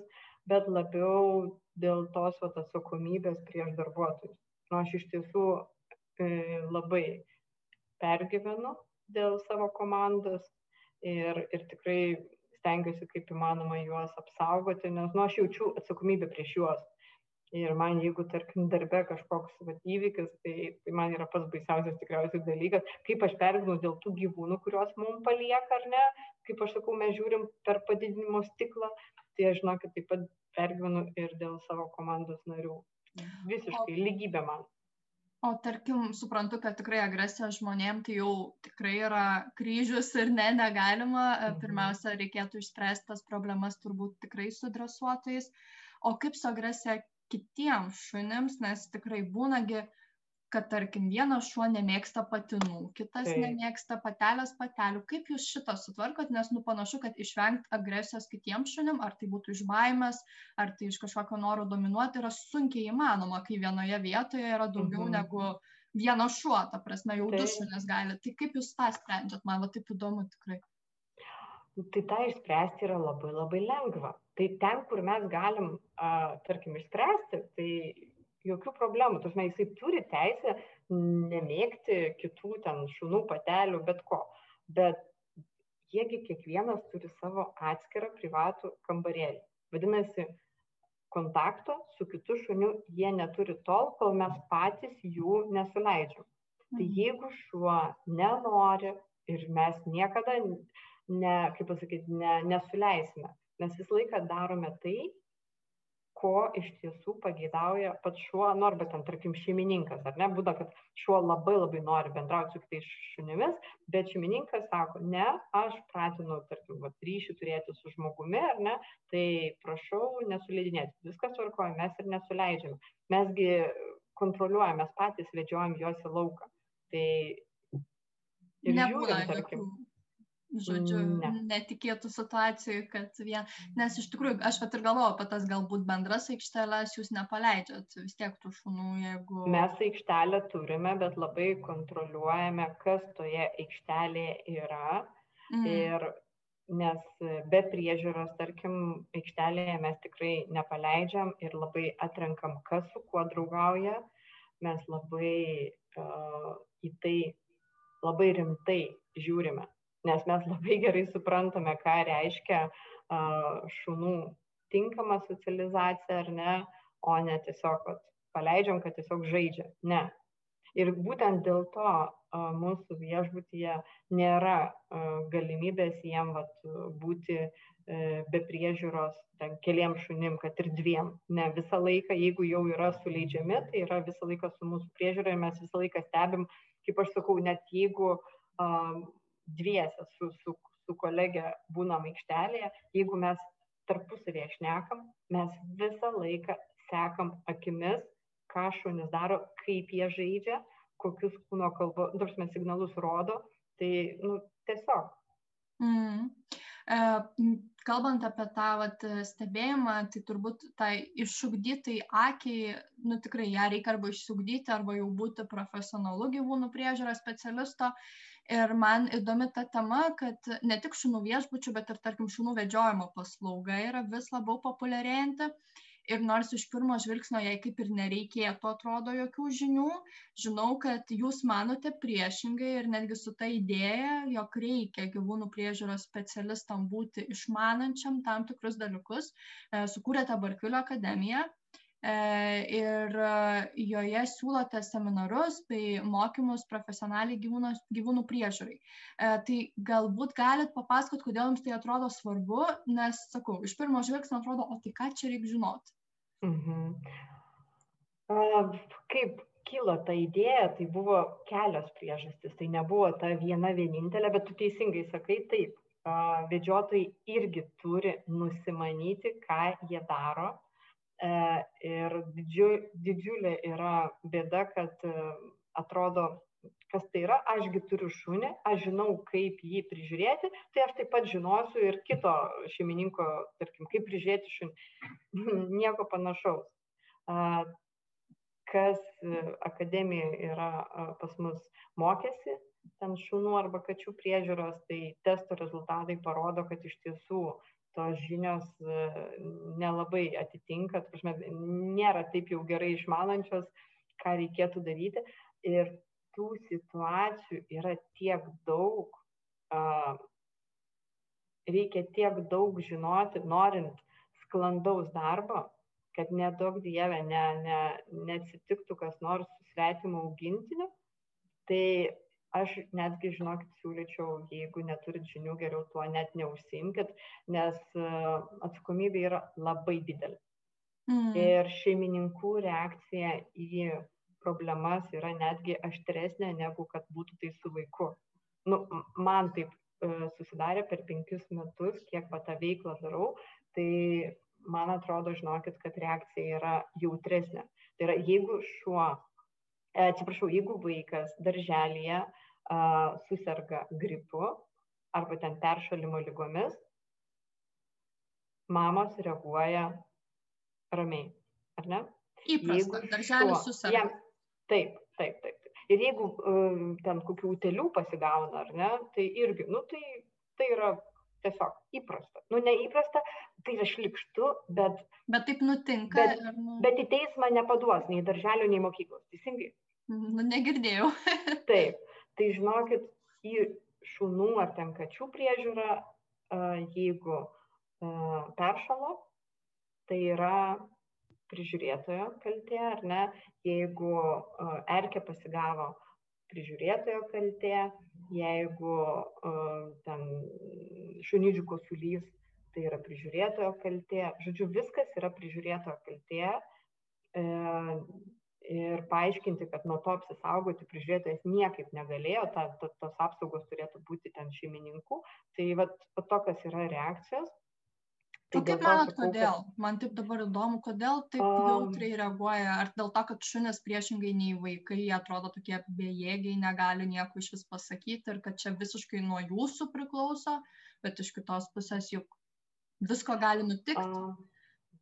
[SPEAKER 1] bet labiau dėl tos vat, atsakomybės prieš darbuotojus. Nu, aš iš tiesų e, labai pergyvenu dėl savo komandos ir, ir tikrai stengiuosi kaip įmanoma juos apsaugoti, nes nu, aš jaučiu atsakomybę prieš juos ir man jeigu tarkim darbe kažkoks vat įvykis tai tai man yra pats baisiausias tikriausiai dalykas kaip aš pergyvenu dėl tų gyvūnų kuriuos mum palieka ar ne kaip aš sakau mes žiūrim per padidinimo stiklą tai aš žinokit taip pat pergyvenu ir dėl savo komandos narių visiškai lygybė man
[SPEAKER 3] O tarkim, suprantu, kad tikrai agresija žmonėm tai jau tikrai yra kryžius ir ne, negalima. Mhm. Pirmiausia, reikėtų išspręsti tas problemas turbūt tikrai su dresuotojais. O kaip su agresija kitiems šunims, nes tikrai būnagi, kad tarkim vienas šuo nemėgsta patinų, kitas Taip. nemėgsta patelės patelių. Kaip jūs šitą sutvarkot, nes nu panašu, kad išvengti agresijos kitiems šunim, ar tai būtų iš baimės, ar tai iš kažkokio noro dominuoti, yra sunkiai įmanoma, kai vienoje vietoje yra daugiau mhm. negu vienas šuo, ta prasme, jau du šunis gali. Tai kaip jūs tą sprendžiat, man va taip įdomu tikrai.
[SPEAKER 1] Tai tą išspręsti yra labai labai lengva tai ten kur mes galim a, tarkim išspręsti tai jokių problemų ta prasme jisai turi teisę nemėgti kitų ten šunų patelių bet ko bet jie gi kiekvienas turi savo atskirą privatų kambarėlį vadinasi kontakto su kitu šuniu jie neturi tol, kol mes patys jų nesuleidžiam. Tai mhm. jeigu šuo nenori ir mes niekada, ne, kaip pasakyti, ne, nesuleisime, mes visą laiką darome tai, ko iš tiesų pageidauja pats šuo, nu arba ten, tarkim, šeimininkas, ar ne, būda, kad šuo labai labai nori bendrauti su kitais šunimis, bet šeimininkas sako, ne, aš pratinu, tarkim, va, ryšį turėti su žmogumi, ar ne, tai prašau nesuleidinėti, viskas tvarkoja, mes ir nesuleidžiam, mesgi kontroliuojam, mes patys vedžiojam juos į lauką. Tai
[SPEAKER 3] ir Nebūna žiūrim, tarkim. Jokių žodžiu, ne. netikėtų situacijų, kad vien, nes iš tikrųjų aš pat ir galvoju apie tas galbūt bendras aikšteles, jūs nepaleidžiat vis tiek tų šunų, jeigu...
[SPEAKER 1] Mes aikštelę turime, bet labai kontroliuojame, kas toje aikštelėje yra. Mm. Ir nes be priežiūros, tarkim, aikštelėje mes tikrai nepaleidžiam ir labai atrenkam, kas su kuo draugauja. Mes labai uh, į tai labai rimtai žiūrime nes mes labai gerai suprantame, ką reiškia šunų tinkama socializacija ar ne, o ne tiesiog vat, paleidžiam, kad tiesiog žaidžia. Ne. Ir būtent dėl to mūsų viešbutyje nėra galimybės jiem vat, būti e, be priežiūros ten keliam šunim, kad ir dviem. Ne, visą laiką, jeigu jau yra suleidžiami, tai yra visą laiką su mūsų priežiūra ir mes visą laiką stebim, kaip aš sakau, net jeigu um, dviese su, su, su kolege būnam aikštelėje, jeigu mes tarpusavėje šnekam, mes visą laiką sekam akimis, ką šunys daro, kaip jie žaidžia, kokius kūno kalbos, nors mes signalus rodo, tai nu, tiesiog.
[SPEAKER 3] Mm. E, kalbant apie tą vat, stebėjimą, tai turbūt tai išugdytai akiai, nu tikrai ją reikia arba išsugdyti, arba jau būti profesionalu gyvūnų priežiūros specialisto. Ir man įdomi ta tema, kad ne tik šunų viešbučių, bet ir, tarkim, šunų vedžiojimo paslauga yra vis labiau populiarėjanti. ir nors iš pirmo žvilgsnio jai kaip ir nereikėtų atrodo jokių žinių žinau kad jūs manote priešingai ir netgi su ta idėja jog reikia gyvūnų priežiūros specialistam būti išmanančiam tam tikrus dalykus e, sukūrėte barkvilio akademiją ir e, joje siūlote seminarus bei mokymus profesionaliai gyvūnų, gyvūnų priežiūrai. Tai galbūt galit papasakot, kodėl jums tai atrodo svarbu, nes, sakau, iš pirmo žvilgsnio atrodo, o tai ką čia reikia žinoti? Mhm.
[SPEAKER 1] Kaip kilo ta idėja, tai buvo kelios priežastys, tai nebuvo ta viena vienintelė, bet tu teisingai sakai taip. Vedžiotojai irgi turi nusimanyti, ką jie daro, ir didžiu, didžiulė yra bėda, kad e, atrodo, kas tai yra, ašgi turiu šunį, aš žinau, kaip jį prižiūrėti, tai aš taip pat žinosiu ir kito šeimininko, tarkim, kaip prižiūrėti šunį. Nieko panašaus. Kas e, akademijoje yra pas mus mokėsi, ten šunų arba kačių priežiūros, tai testo rezultatai parodo, kad iš tiesų tos žinios e, nelabai atitinka, prasme, nėra taip jau gerai išmanančios, ką reikėtų daryti. Ir tų situacijų yra tiek daug, reikia tiek daug žinoti, norint sklandaus darbo, kad nedaug dievė ne, ne, neatsitiktų kas nors su svetimu augintiniu. Tai aš netgi žinokit siūlyčiau jeigu neturit žinių geriau tuo net neužsiimkit nes e, atsakomybė yra labai didelė. Mm. ir šeimininkų reakcija į problemas yra netgi aštresnė negu kad būtų tai su vaiku. Nu man taip e, susidarė per penkis metus kiek va tą veiklą darau tai man atrodo žinokit kad reakcija yra jautresnė. Tai yra jeigu šuo atsiprašau jeigu vaikas darželyje a, susirga gripu arba ten peršalimo lygomis, mamos reaguoja ramiai, ar ne?
[SPEAKER 3] Įprasta, darželis susirga. Jam,
[SPEAKER 1] taip, taip, taip. Ir jeigu um, ten kokių utėlių pasigauna, ar ne, tai irgi, nu tai, tai yra tiesiog įprasta. Nu, neįprasta, tai yra šlikštu, bet...
[SPEAKER 3] Bet taip nutinka.
[SPEAKER 1] Bet, ir, nu... bet į teismą nepaduos nei darželio, nei mokyklos, teisingai?
[SPEAKER 3] Nu, negirdėjau.
[SPEAKER 1] taip tai žinokit į šunų ar ten kačių priežiūrą, jeigu peršalo, tai yra prižiūrėtojo kaltė, ar ne, jeigu erkė pasigavo prižiūrėtojo kaltė, jeigu ten šunidžių kosulys, tai yra prižiūrėtojo kaltė. Žodžiu, viskas yra prižiūrėtojo kaltė. Ir paaiškinti, kad nuo to apsisaugoti prižiūrėtojas niekaip negalėjo, ta, ta, tos apsaugos turėtų būti ten šeimininkų. Tai va tokios yra reakcijos.
[SPEAKER 3] Tai o kaip manot, kodėl? Kad... Man taip dabar įdomu, kodėl taip um, jautriai reaguoja. Ar dėl to, kad šunės priešingai nei vaikai atrodo tokie bejėgiai, negali nieko iš vis pasakyti ir kad čia visiškai nuo jūsų priklauso, bet iš kitos pusės juk visko gali nutikti. Um,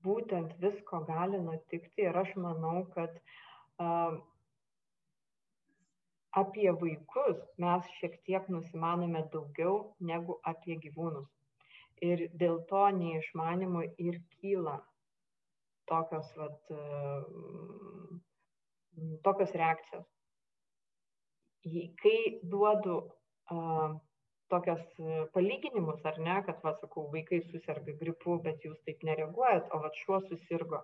[SPEAKER 1] būtent visko gali nutikti ir aš manau, kad uh, apie vaikus mes šiek tiek nusimanome daugiau negu apie gyvūnus. Ir dėl to neišmanimo ir kyla tokios, vat, tokios reakcijos. Kai duodu uh, tokias palyginimus, ar ne, kad, va, sakau, vaikai susirga gripu, bet jūs taip nereaguojat, o va, šuo susirgo.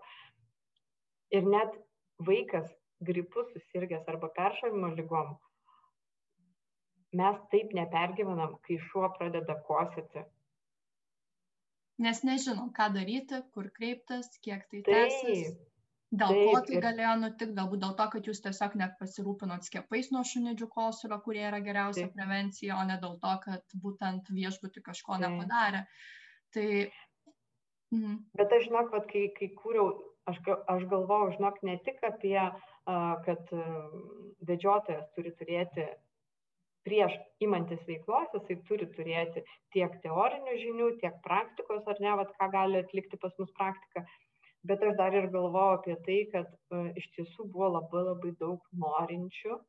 [SPEAKER 1] Ir net vaikas gripu susirgęs arba peršalimo lygom, mes taip nepergyvenam, kai šuo pradeda kosėti.
[SPEAKER 3] Nes nežinom, ką daryti, kur kreiptis, kiek tai tęsis. Dėl taip, ko tai ir... galėjo nutikti, galbūt dėl to, kad jūs tiesiog net pasirūpinot skiepais nuo šunidžių kosulio, kurie yra geriausia taip. prevencija, o ne dėl to, kad būtent viešbutį kažko taip. nepadarė. Tai...
[SPEAKER 1] Mhm. Bet aš žinok, kad kai, kai kūriau, aš, aš galvojau, žinok, ne tik apie uh, kad vedžiotojas turi turėti prieš imantis veiklos, jisai turi turėti tiek teorinių žinių, tiek praktikos, ar ne, vat, ką gali atlikti pas mus praktika. Bet aš dar ir galvoju apie tai, kad uh, iš tiesų buvo labai labai daug norinčių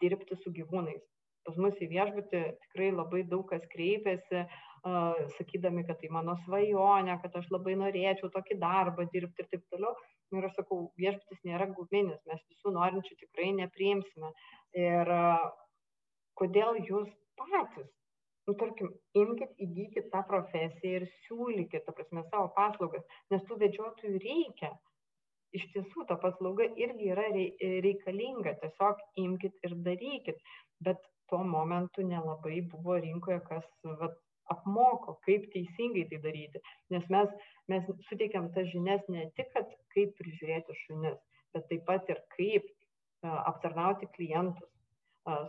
[SPEAKER 1] dirbti su gyvūnais pas mus į viešbutį tikrai labai daug kas kreipiasi, uh, sakydami, kad tai mano svajonė, kad aš labai norėčiau tokį darbą dirbti ir taip toliau. Ir aš sakau, viešbutis nėra guminis, mes visų norinčių tikrai nepriimsime. Ir kodėl jūs patys? Nu tarkim imkit įgykit tą profesiją ir siūlykit ta prasme savo paslaugas nes tų vedžiotojų reikia. Iš tiesų ta paslauga irgi yra reikalinga tiesiog imkit ir darykit. Bet tuo momentu nelabai buvo rinkoje kas vat apmoko kaip teisingai tai daryti. Nes mes mes suteikiam tas žinias ne tik kad kaip prižiūrėti šunis bet taip pat ir kaip aptarnauti klientus.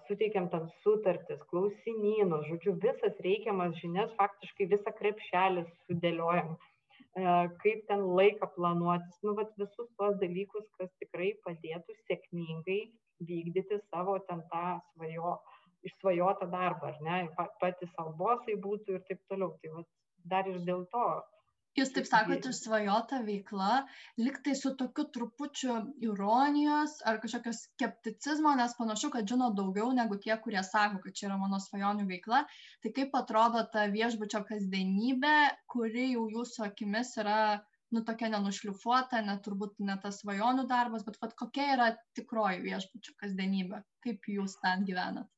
[SPEAKER 1] Suteikiam ten sutartis, klausimynus, žodžiu, visas reikiamas žinias, faktiškai visą krepšelį sudėliojam, kaip ten laiką planuotis, nu, vat visus tos dalykus, kas tikrai padėtų sėkmingai vykdyti savo ten tą svajo, išsvajotą darbą, ar ne, patys savo bosai būtų ir taip toliau. Tai vat, dar ir dėl to
[SPEAKER 3] Jūs taip sakote, išsvajota veikla, liktai su tokiu trupučiu ironijos ar kažkokio skepticizmo, nes panašu, kad žino daugiau negu tie, kurie sako, kad čia yra mano svajonių veikla. Tai kaip atrodo ta viešbučio kasdienybė, kuri jau jūsų akimis yra, nu, tokia nenušlifuota, net turbūt ne tas svajonių darbas, bet vat, kokia yra tikroji viešbučio kasdienybė, kaip jūs ten gyvenat?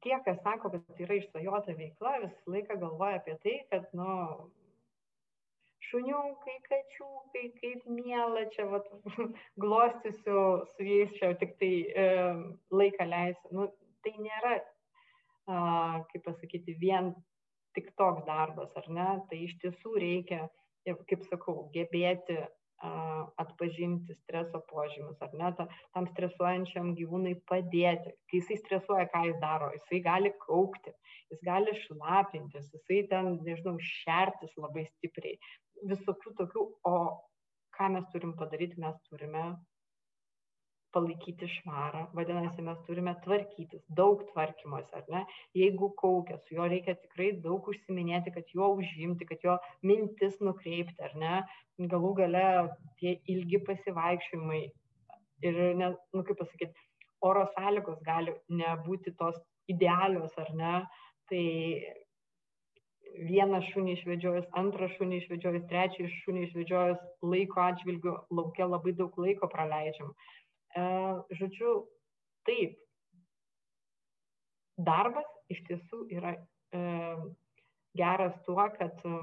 [SPEAKER 1] Tie, kas sako, kad tai yra išsvajota veikla, visą laiką galvoja apie tai, kad, nu, šuniukai, kačiukai, kaip mėla, čia vat, glostysiu su jais, čia tik tai e, laiką leisiu. Nu, tai nėra, a, kaip pasakyti, vien tik toks darbas, ar ne? Tai iš tiesų reikia, kaip sakau, gebėti atpažinti streso požymius, ar ne, ta, tam stresuojančiam gyvūnui padėti. Kai jisai stresuoja, ką jis daro, jisai gali kaukti, jis gali šlapintis, jisai ten, nežinau, šertis labai stipriai. Visokių tokių, o ką mes turim padaryti, mes turime palaikyti švarą, vadinasi, mes turime tvarkytis, daug tvarkymosi, ar ne? Jeigu kaukia, su juo reikia tikrai daug užsiminėti, kad juo užimti, kad jo mintis nukreipti, ar ne? Galų gale tie ilgi pasivaikščiojimai ir, ne, nu kaip pasakyti, oro sąlygos gali nebūti tos idealios, ar ne? Tai vieną šunį išvedžiojus, antrą šunį išvedžiojus, trečią šunį išvedžiojus laiko atžvilgiu, laukia labai daug laiko praleidžiam. E, žodžiu, taip, darbas iš tiesų yra e, geras tuo, kad e,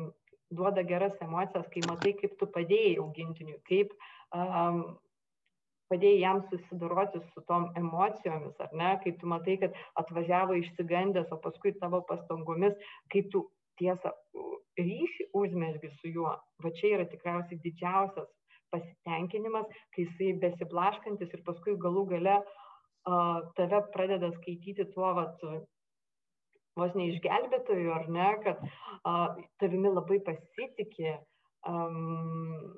[SPEAKER 1] duoda geras emocijas, kai matai, kaip tu padėjai augintiniui, kaip um, padėjai jam susidoroti su tom emocijomis, ar ne, kai tu matai, kad atvažiavo išsigandęs, o paskui tavo pastangomis, kaip tu tiesą ryšį užmesgi su juo, va čia yra tikriausiai didžiausias pasitenkinimas, kai jisai besiblaškantis ir paskui galų gale uh, tave pradeda skaityti tuo, vat, vos neišgelbėtojų, ar ne, kad uh, tavimi labai pasitikė, um,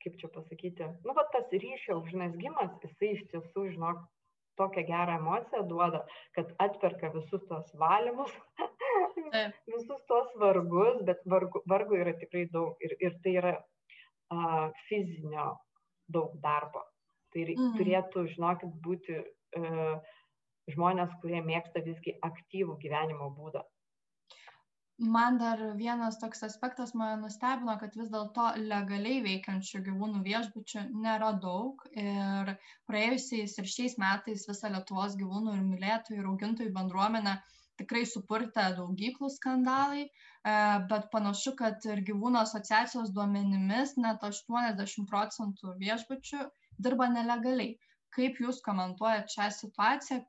[SPEAKER 1] kaip čia pasakyti, nu, va tas ryšio užmesgimas, jisai iš tiesų, žinok, tokią gerą emociją duoda, kad atperka visus tos valymus, visus tos vargus, bet vargu, vargu yra tikrai daug ir, ir tai yra a, fizinio daug darbo. Tai mm. turėtų, žinokit, būti e, žmonės, kurie mėgsta visgi aktyvų gyvenimo būdą.
[SPEAKER 3] Man dar vienas toks aspektas mane nustebino, kad vis dėlto legaliai veikiančių gyvūnų viešbučių nėra daug ir praėjusiais ir šiais metais visą Lietuvos gyvūnų ir mylėtojų ir augintojų bendruomenę tikrai supurtė daugyklų skandalai, e, bet panašu, kad ir gyvūnų asociacijos duomenimis net 80 procentų viešbučių dirba nelegaliai. Kaip Jūs komentuojate šią situaciją,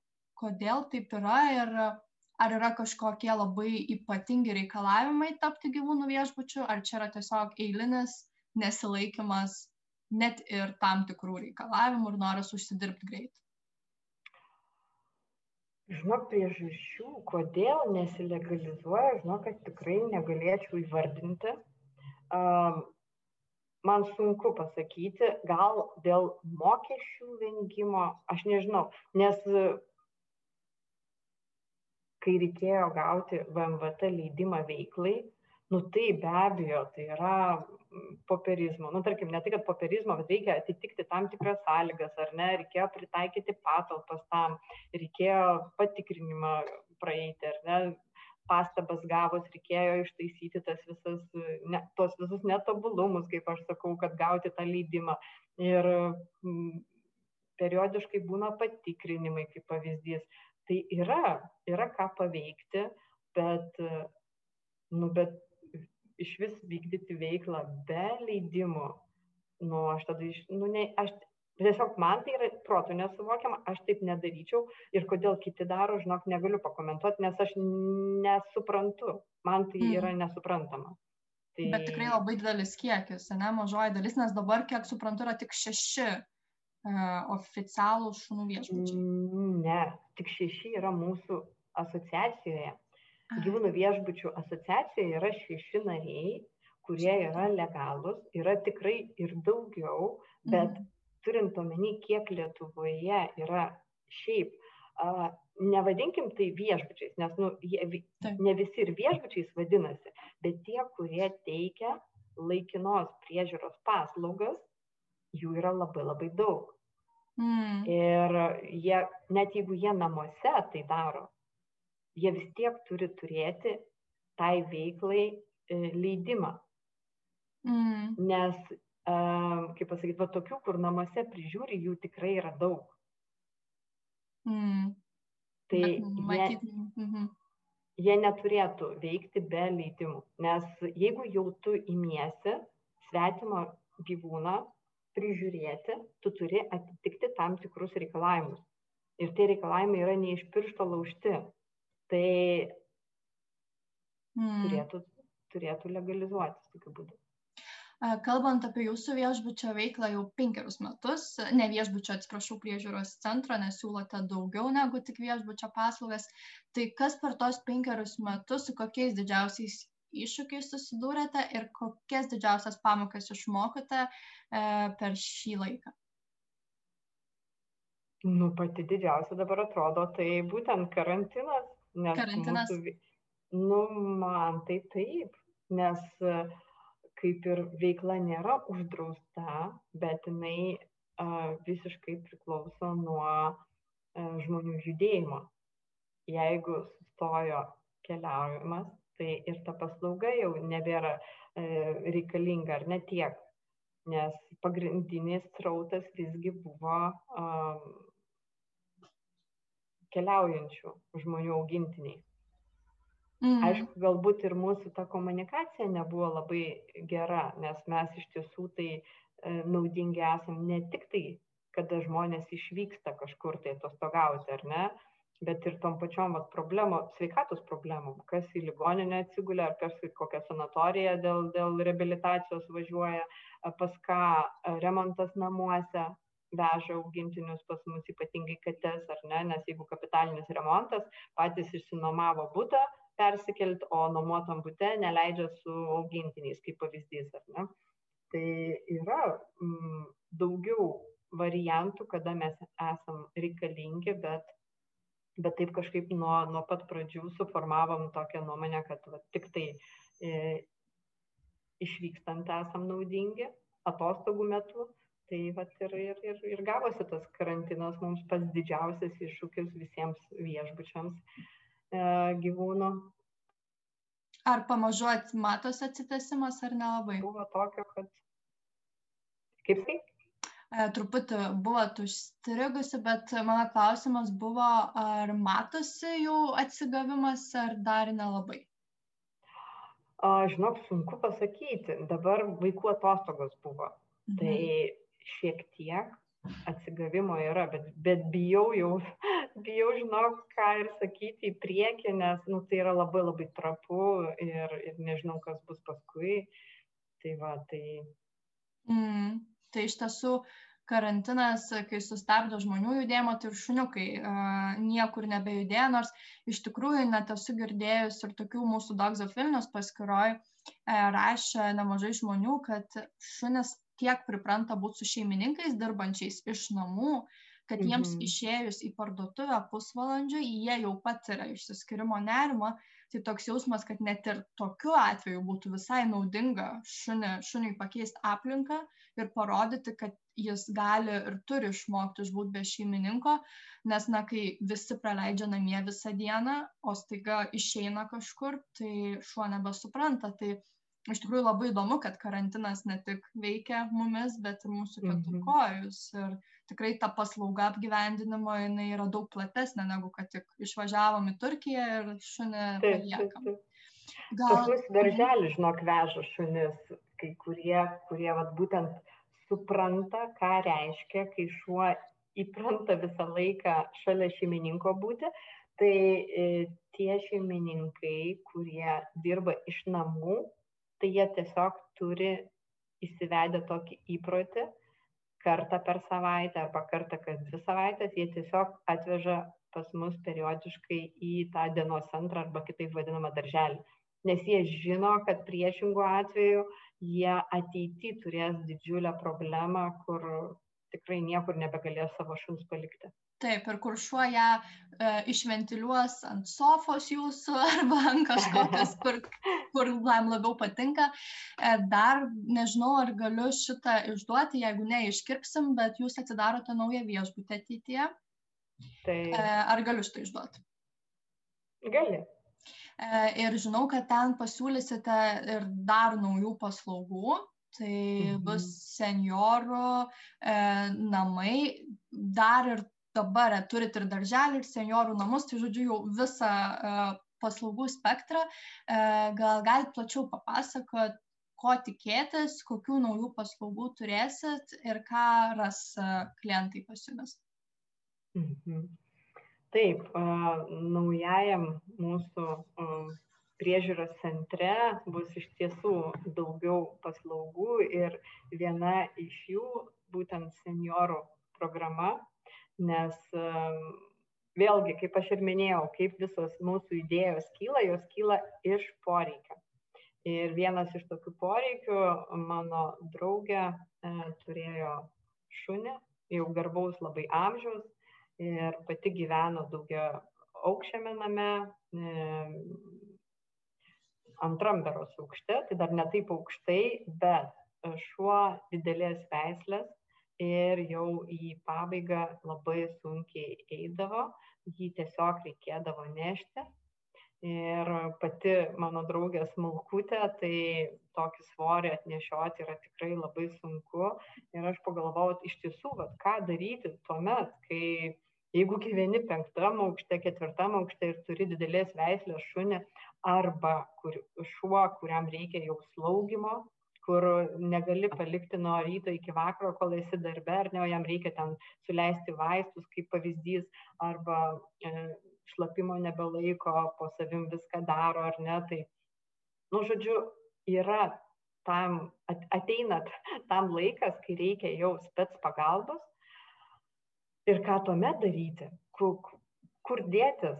[SPEAKER 3] kodėl taip yra ir ar yra kažkokie labai ypatingi reikalavimai tapti gyvūnų viešbučiu, ar čia yra tiesiog eilinis nesilaikimas net ir tam tikrų reikalavimų ir noras užsidirbti greit
[SPEAKER 1] žinok priežasčių kodėl nesilegalizuoja žinokit tikrai negalėčiau įvardinti. Man sunku pasakyti gal dėl mokesčių vengimo aš nežinau nes kai reikėjo gauti vmvt leidimą veiklai Nu tai be abejo, tai yra popierizmo. Nu tarkim, ne tai, kad popierizmo, bet reikia atitikti tam tikras sąlygas, ar ne, reikėjo pritaikyti patalpas tam, reikėjo patikrinimą praeiti, ar ne, pastabas gavus reikėjo ištaisyti tas visas, ne, tos visus netobulumus, kaip aš sakau, kad gauti tą leidimą. Ir m, periodiškai būna patikrinimai, kaip pavyzdys. Tai yra, yra ką paveikti, bet, nu, bet iš vis vykdyti veiklą be leidimų, nu, aš tada, iš, nu, ne, aš tiesiog man tai yra protu nesuvokiama aš taip nedaryčiau ir kodėl kiti daro žinok negaliu pakomentuot nes aš nesuprantu man tai
[SPEAKER 3] Mhm.
[SPEAKER 1] yra nesuprantama tai
[SPEAKER 3] Bet tikrai labai didelis kiekis, ne mažoji dalis, nes dabar, kiek suprantu, yra tik šeši uh, oficialūs šunų viešbučiai.
[SPEAKER 1] Mm, ne tik šeši yra mūsų asociacijoje. Gyvūnų viešbučių asociacijoje yra šeši nariai kurie yra legalūs yra tikrai ir daugiau bet
[SPEAKER 3] Mhm.
[SPEAKER 1] turint omeny kiek lietuvoje yra šiaip a, nevadinkim tai viešbučiais nes nu jie
[SPEAKER 3] Taip.
[SPEAKER 1] ne visi ir viešbučiais vadinasi bet tie kurie teikia laikinos priežiūros paslaugas jų yra labai labai daug
[SPEAKER 3] Mm.
[SPEAKER 1] ir jie net jeigu jie namuose tai daro jie vis tiek turi turėti tai veiklai e, leidimą
[SPEAKER 3] Mm.
[SPEAKER 1] nes kaip pasakyt va tokių kur namuose prižiūri jų tikrai yra daug
[SPEAKER 3] Mm.
[SPEAKER 1] tai
[SPEAKER 3] Bet
[SPEAKER 1] jie
[SPEAKER 3] matyt, mhm.
[SPEAKER 1] jie neturėtų veikti be leidimų nes jeigu jau tu imiesi svetimą gyvūną prižiūrėti tu turi atitikti tam tikrus reikalavimus ir tie reikalavimai yra ne iš piršto laužti tai
[SPEAKER 3] Mm.
[SPEAKER 1] turėtų turėtų legalizuotis tokiu būdu
[SPEAKER 3] Kalbant apie jūsų viešbučio veiklą jau penkerius metus, ne viešbučio, atsiprašau, priežiūros centro, nes siūlote daugiau negu tik viešbučio paslaugas, tai kas per tos penkerius metus, su kokiais didžiausiais iššūkiais susidūrėte ir kokias didžiausias pamokas išmokote e, per šį laiką?
[SPEAKER 1] nu pati didžiausia dabar atrodo tai būtent karantinas nes
[SPEAKER 3] Karantinas?
[SPEAKER 1] mūsų nu man tai taip nes e, kaip ir veikla nėra uždrausta bet jinai a, visiškai priklauso nuo e, žmonių judėjimo jeigu sustojo keliavimas tai ir ta paslauga jau nebėra e, reikalinga ar ne tiek nes pagrindinis srautas visgi buvo am, keliaujančių žmonių augintiniai.
[SPEAKER 3] Mm.
[SPEAKER 1] aišku galbūt ir mūsų ta komunikacija nebuvo labai gera nes mes iš tiesų tai e, naudingi esam ne tik tai kada žmonės išvyksta kažkur tai atostogauti ar ne bet ir tom pačiom vat problemom sveikatos problemom. Kas į ligoninę atsigulė ar kas į kokią sanatoriją dėl dėl reabilitacijos važiuoja a, pas ką a, remontas namuose veža augintinius pas mus ypatingai kates ar ne nes jeigu kapitalinis remontas patys išsinuomavo butą persikelt o nuomotam bute neleidžia su augintiniais kaip pavyzdys ar ne. Tai yra mm, daugiau variantų kada mes esam reikalingi bet bet taip kažkaip nuo nuo pat pradžių suformavom tokią nuomonę kad va tiktai e, išvykstant esam naudingi atostogų metu tai vat ir ir ir ir gavosi tas karantinas mums pats didžiausias iššūkis visiems viešbučiams e, gyvūnų.
[SPEAKER 3] Ar pamažu at- matosi atsitesimas ar nelabai?
[SPEAKER 1] buvo tokio kad kaip tai?
[SPEAKER 3] E, Truputį buvot užstrigusi, bet mano klausimas buvo, ar matosi jau atsigavimas, ar dar nelabai?
[SPEAKER 1] a, žinok sunku pasakyti. Dabar vaikų atostogos buvo. Tai šiek tiek atsigavimo yra bet bet bijau jau bijau žinok ką ir sakyti į priekį nes nu tai yra labai labai trapu ir ir nežinau kas bus paskui. Tai va tai
[SPEAKER 3] Mm, tai iš tiesų karantinas, kai sustabdo žmonių judėjimą, tai ir šuniukai uh, niekur nebejudėjo, nors iš tikrųjų net esu girdėjus ir tokių mūsų Dogs of Vilnius paskiroj uh, rašė nemažai žmonių, kad šunis tiek pripranta būti su šeimininkais dirbančiais iš namų, kad jiems
[SPEAKER 1] Mhm.
[SPEAKER 3] išėjus į parduotuvę pusvalandžiui, jie jau patiria išsiskirimo nerimą, Tai toks jausmas, kad net ir tokiu atveju būtų visai naudinga šunį, šuniui pakeisti aplinką ir parodyti, kad jis gali ir turi išmokti išbūti be šeimininko, nes, na, kai visi praleidžia namie visą dieną, o staiga išeina kažkur, tai šuo nebesupranta. Tai iš tikrųjų labai įdomu, kad karantinas ne tik veikia mumis, bet ir mūsų keturkojus. Ir tikrai ta paslauga apgyvendinimo jinai yra daug platesnė negu kad tik išvažiavom į Turkiją ir šunį paliekam.
[SPEAKER 1] Gal... Pas mus darželį, žinok, veža šunis, kai kurie, kurie vat, būtent supranta, ką reiškia, kai šuo įpranta visą laiką šalia šeimininko būti, tai e, tie šeimininkai, kurie dirba iš namų, tai jie tiesiog turi įsivedę tokį įprotį kartą per savaitę arba kartą kas dvi savaites, jie tiesiog atveža pas mus periodiškai į tą dienos centrą arba kitaip vadinamą darželį. Nes jie žino, kad priešingų atveju jie ateity turės didžiulę problemą, kur tikrai niekur nebegalės savo šuns palikti.
[SPEAKER 3] Taip, ir kur šuo ją e, išventiliuos ant sofos jūsų arba ant kažkokios, kur, kur jam labiau patinka. E, dar nežinau, ar galiu šitą išduoti, jeigu ne, iškirpsim, bet jūs atidarote naują viešbutę ateityje. Tai... E, ar galiu šitą išduoti?
[SPEAKER 1] Gali.
[SPEAKER 3] E, ir žinau, kad ten pasiūlysite ir dar naujų paslaugų. Tai mhm. bus seniorų e, namai, dar ir dabar turit ir darželį, ir seniorų namus, tai žodžiu jau visą uh, paslaugų spektrą. Uh, gal galite plačiau papasakot, ko tikėtis, kokių naujų paslaugų turėsit ir ką ras klientai pas jumis.
[SPEAKER 1] Mhm. Taip, naujajam mūsų priežiūros centre bus iš tiesų daugiau paslaugų ir viena iš jų būtent seniorų programa, nes vėlgi, kaip aš ir minėjau, kaip visos mūsų idėjos kyla, jos kyla iš poreikio. Ir vienas iš tokių poreikių mano draugė e, turėjo šunį, jau garbaus labai amžiaus ir pati gyveno daugia aukščiame name, e, antram beros aukšte, tai dar ne taip aukštai, bet šuo didelės veislės ir jau į pabaigą labai sunkiai eidavo, jį tiesiog reikėdavo nešti. Ir pati mano draugė smulkutė, tai tokį svorį atnešioti yra tikrai labai sunku. Ir aš pagalvojau, iš tiesų, vat, ką daryti tuomet, kai jeigu gyveni penktam aukšte, ketvirtam aukšte ir turi didelės veislės šunį, arba kur, šuo, kuriam reikia jau slaugimo, kur negali palikti nuo ryto iki vakaro, kol esi darbe, ar ne, o jam reikia ten suleisti vaistus, kaip pavyzdys, arba e, šlapimo nebelaiko, po savim viską daro, ar ne. Tai, nu, žodžiu, yra tam, ateina tam laikas, kai reikia jau spets pagalbos. Ir ką tuomet daryti, kur, kur dėtis,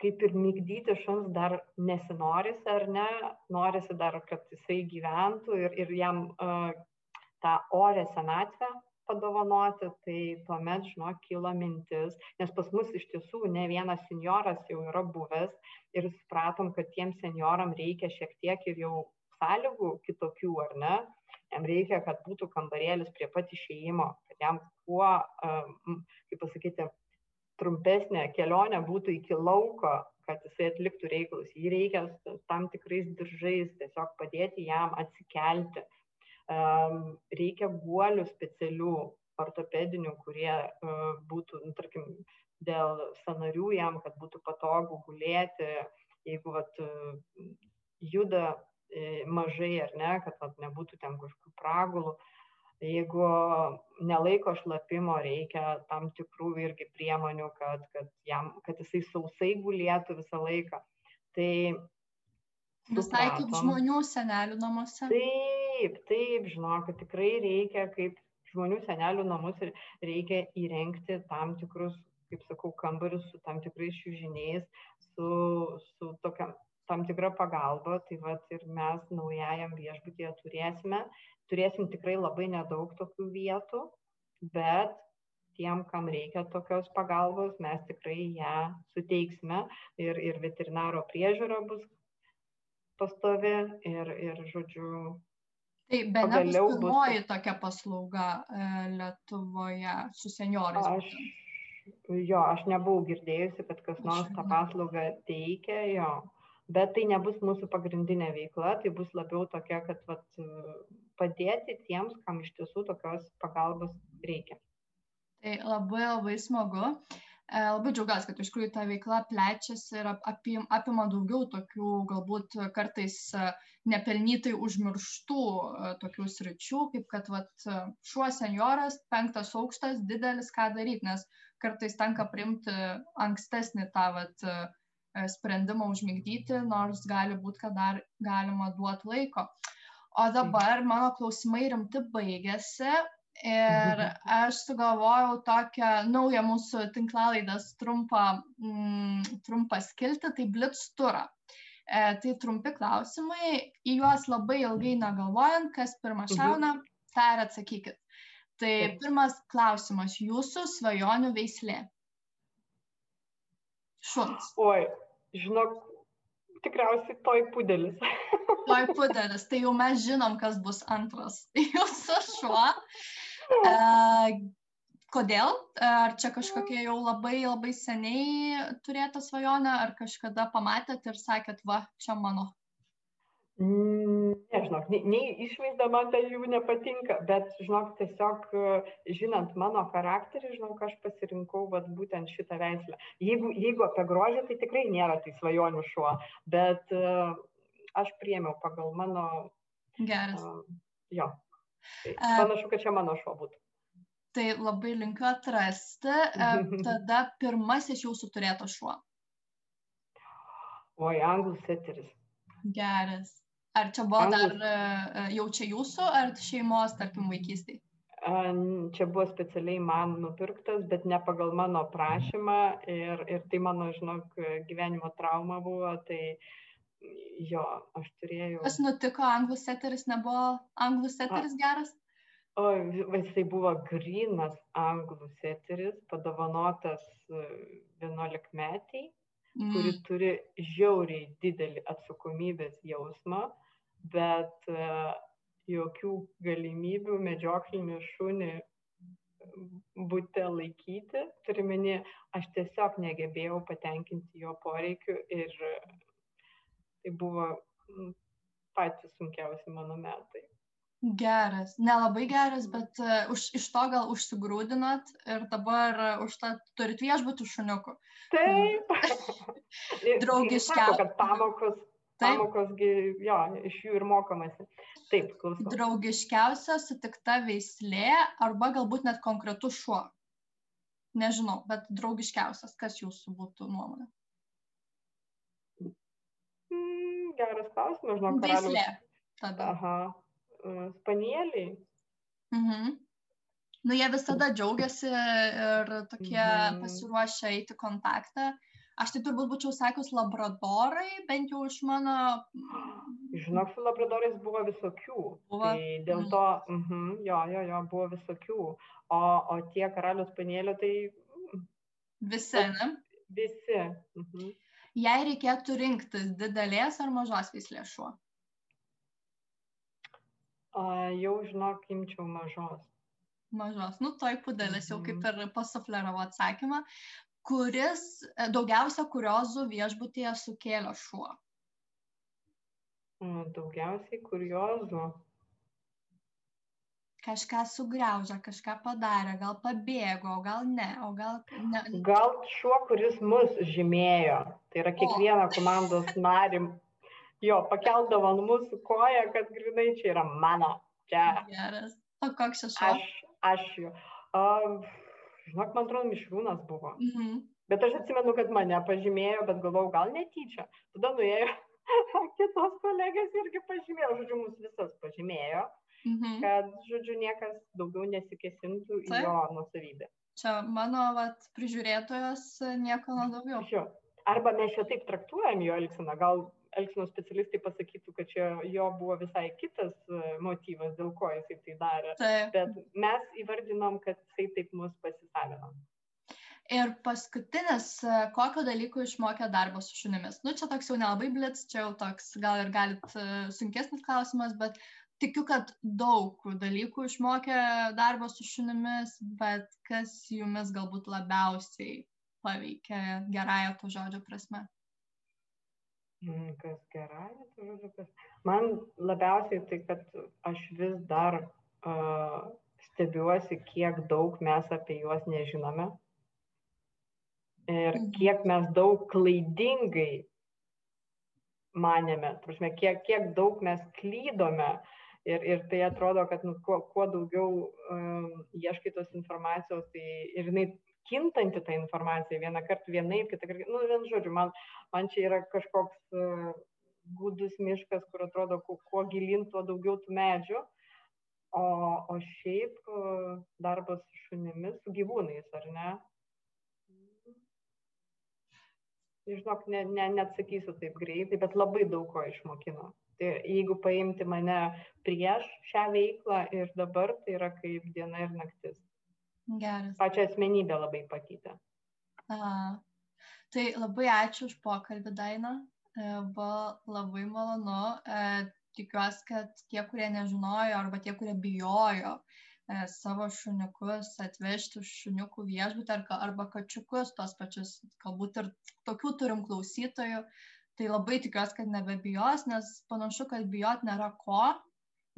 [SPEAKER 1] kaip ir migdyti šuns dar nesinorisi ar ne, norisi dar, kad jisai gyventų ir, ir jam uh, tą orę senatvę padovanoti, tai tuomet, žinok, kilo mintis, nes pas mus iš tiesų ne vienas senioras jau yra buvęs ir supratom, kad tiem senioram reikia šiek tiek ir jau sąlygų kitokių, ar ne? Jam reikia, kad būtų kambarėlis prie pat išėjimo, kad jam kuo, kaip pasakyti, trumpesnė kelionė būtų iki lauko, kad jisai atliktų reikalus. Jį reikia tam tikrais diržais tiesiog padėti jam atsikelti. Reikia guolių specialių ortopedinių, kurie būtų, nu, tarkim, dėl sanarių jam, kad būtų patogu gulėti, jeigu vat, juda e, mažai ar ne, kad vat, nebūtų ten kažkokių pragulų. Uh, jeigu nelaiko šlapimo reikia tam tikrų irgi priemonių kad kad jam kad jisai sausai gulėtų visą laiką tai
[SPEAKER 3] Visai kaip žmonių senelių namuose.
[SPEAKER 1] Taip, taip, žinokit, tikrai reikia kaip žmonių senelių namus ir reikia įrengti tam tikrus, kaip sakau, kambarius su tam tikrais šiužiniais, su, su tokia, tam tikra pagalba. Tai vad ir mes naujajam viešbutyje turėsime turėsim tikrai labai nedaug tokių vietų, bet tiem, kam reikia tokios pagalbos, mes tikrai ją suteiksime ir, ir veterinaro priežiūra bus pastovi ir, ir žodžiu.
[SPEAKER 3] Tai be abejo, pirmoji bus... tokia paslauga e, Lietuvoje su seniorais.
[SPEAKER 1] Aš, jo, aš nebuvau girdėjusi, kad kas nors tą paslaugą teikia, jo bet tai nebus mūsų pagrindinė veikla, tai bus labiau tokia, kad vat, padėti tiems, kam iš tiesų tokios pagalbos reikia.
[SPEAKER 3] Tai labai labai smagu. E, labai džiaugiuosi, kad iš tikrųjų ta veikla plečiasi ir apim, apima daugiau tokių galbūt kartais e, nepelnytai užmirštų e, tokių sričių, kaip kad vat, šuo senjoras, penktas aukštas, didelis, ką daryti, nes kartais tenka priimti ankstesnį tą vat, sprendimą užmigdyti, nors gali būti, kad dar galima duoti laiko. O dabar mano klausimai rimti baigėsi ir aš sugalvojau tokią naują mūsų tinklalaidės trumpą, mm, trumpą skiltį, tai blitz turą. E, tai trumpi klausimai, į juos labai ilgai negalvojant, kas pirmą mhm. šauna, tą ir atsakykit. Tai pirmas klausimas, jūsų svajonių veislė šuns?
[SPEAKER 1] Oi, žinok, tikriausiai toj pudelis.
[SPEAKER 3] toj pudelis, tai jau mes žinom, kas bus antras. Jūsų šuo. E, kodėl? Ar čia kažkokia jau labai labai seniai turėta svajonė, ar kažkada pamatėt ir sakėt, va, čia mano?
[SPEAKER 1] Nežinok, nei, nei išvaizda man tai jų nepatinka, bet, žinok, tiesiog žinant mano charakterį, žinok, aš pasirinkau vat, būtent šitą veislę. Jeigu, jeigu apie grožį, tai tikrai nėra tai svajonių šuo, bet uh, aš priemiau pagal mano...
[SPEAKER 3] Geras. Uh,
[SPEAKER 1] jo. Tai panašu, kad čia mano šuo būtų.
[SPEAKER 3] Tai labai linkiu atrasti. Tada pirmasis jūsų turėto šuo.
[SPEAKER 1] Oi, anglų seteris.
[SPEAKER 3] Geras. Ar čia buvo dar e, e, jau čia jūsų, ar šeimos, tarkim, vaikystėje?
[SPEAKER 1] Čia buvo specialiai man nupirktas, bet ne pagal mano prašymą ir, ir tai mano, žinok, gyvenimo trauma buvo, tai jo, aš turėjau.
[SPEAKER 3] Kas nutiko, anglų seteris nebuvo anglų seteris geras?
[SPEAKER 1] O jisai buvo grinas anglų seteris, padovanotas 11 e, metiai mm. Kuri turi žiauriai didelį atsakomybės jausmą, bet uh, jokių galimybių medžioklinį šunį būte laikyti, turiu menį, aš tiesiog negebėjau patenkinti jo poreikių ir tai buvo patys sunkiausi mano metai.
[SPEAKER 3] Geras, nelabai geras, bet uh, už, iš to gal užsigrūdinat ir dabar uh, už tą turit viešbutį šuniukų.
[SPEAKER 1] Taip.
[SPEAKER 3] Draugiškiausia.
[SPEAKER 1] kad pamokos, pamokos, jo, iš jų ir mokomasi. Taip, klausau.
[SPEAKER 3] Draugiškiausia sutikta veislė arba galbūt net konkretus šuo. Nežinau, bet draugiškiausias, kas jūsų būtų nuomonė?
[SPEAKER 1] Mm, geras klausimas, žinau,
[SPEAKER 3] karalius. Veislė. Tada.
[SPEAKER 1] Aha spanieliai.
[SPEAKER 3] Mhm. Nu, jie visada džiaugiasi ir tokie mhm. pasiruošę eiti kontaktą. Aš tai turbūt būčiau sakius labradorai, bent jau iš mano.
[SPEAKER 1] Žinok, su labradorais buvo visokių. Buvo. Tai dėl to, mm. mm, jo, jo, jo, buvo visokių. O, o tie karalius panėlio, tai.
[SPEAKER 3] Visi, ne?
[SPEAKER 1] Visi. Mhm.
[SPEAKER 3] Jei reikėtų rinktis didelės ar mažos veislės šuo?
[SPEAKER 1] A, jau žinok, imčiau mažos.
[SPEAKER 3] Mažos. Nu, toj pudelis jau kaip mhm. ir pasufleravo atsakymą. Kuris e, daugiausia kuriozų viešbutėje sukėlė šuo?
[SPEAKER 1] Daugiausiai kuriozų.
[SPEAKER 3] Kažką sugriaužė, kažką padarė, gal pabėgo, gal ne, o gal ne.
[SPEAKER 1] Gal šuo, kuris mus žymėjo. Tai yra kiekvieną komandos narį jo, pakeldavo ant mūsų koją, kad grinai čia yra mano. Čia.
[SPEAKER 3] Geras. O koks šuo?
[SPEAKER 1] Aš, aš jo. Uh, žinok, man atrodo, mišrūnas buvo. Mhm. Bet aš atsimenu, kad mane pažymėjo, bet galvojau, gal netyčia. Tada nuėjo kitos kolegės irgi pažymėjo, žodžiu, mus visas pažymėjo, mhm. kad, žodžiu, niekas daugiau nesikesintų į jo nusavybę.
[SPEAKER 3] Čia mano vat, prižiūrėtojas nieko daugiau.
[SPEAKER 1] Arba mes čia taip traktuojam jo elgseną, gal elgsenos specialistai pasakytų, kad čia jo buvo visai kitas e, motyvas, dėl ko jisai tai darė. Taip. Bet mes įvardinom, kad jisai taip mus pasisavino.
[SPEAKER 3] Ir paskutinis, e, kokio dalyko išmokė darbas su šunimis? Nu, čia toks jau nelabai blitz, čia jau toks gal ir galit sunkesnis klausimas, bet tikiu, kad daug dalykų išmokė darbas su šunimis, bet kas jumis galbūt labiausiai paveikė gerąją to žodžio prasme?
[SPEAKER 1] Mm, kas gerąją to žodžio prasme? Man labiausiai tai, kad aš vis dar uh, stebiuosi, kiek daug mes apie juos nežinome ir mhm. kiek mes daug klaidingai manėme, prasme, kiek, kiek daug mes klydome ir, ir tai atrodo, kad nu, kuo, kuo daugiau um, ieškai tos informacijos, tai ir jinai kintanti ta informacija, vieną kartą vienaip, kitą kartą, nu, vien žodžiu, man, man čia yra kažkoks uh, gudus miškas, kur atrodo, kuo, kuo gilin, tuo daugiau tų medžių. O, o šiaip uh, darbas su šunimis, su gyvūnais, ar ne? Žinok, ne, ne, neatsakysiu taip greitai, bet labai daug ko išmokino. Tai jeigu paimti mane prieš šią veiklą ir dabar, tai yra kaip diena ir naktis.
[SPEAKER 3] Geras.
[SPEAKER 1] Pačią asmenybę labai pakeitė.
[SPEAKER 3] Aha. Tai labai ačiū už pokalbį, Daina. E, buvo labai malonu. E, tikiuosi, kad tie, kurie nežinojo arba tie, kurie bijojo e, savo šuniukus atvežti šuniukų viešbutį arba kačiukus, tos pačius, galbūt ir tokių turim klausytojų, tai labai tikiuosi, kad nebebijos, nes panašu, kad bijot nėra ko,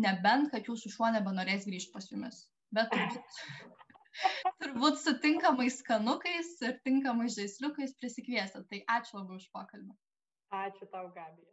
[SPEAKER 3] nebent, kad jūsų šuo nebenorės grįžti pas jumis. Bet turbūt, turbūt su tinkamais skanukais ir tinkamais žaisliukais prisikviesti. Tai ačiū labai už pokalbį.
[SPEAKER 1] Ačiū tau, Gabija.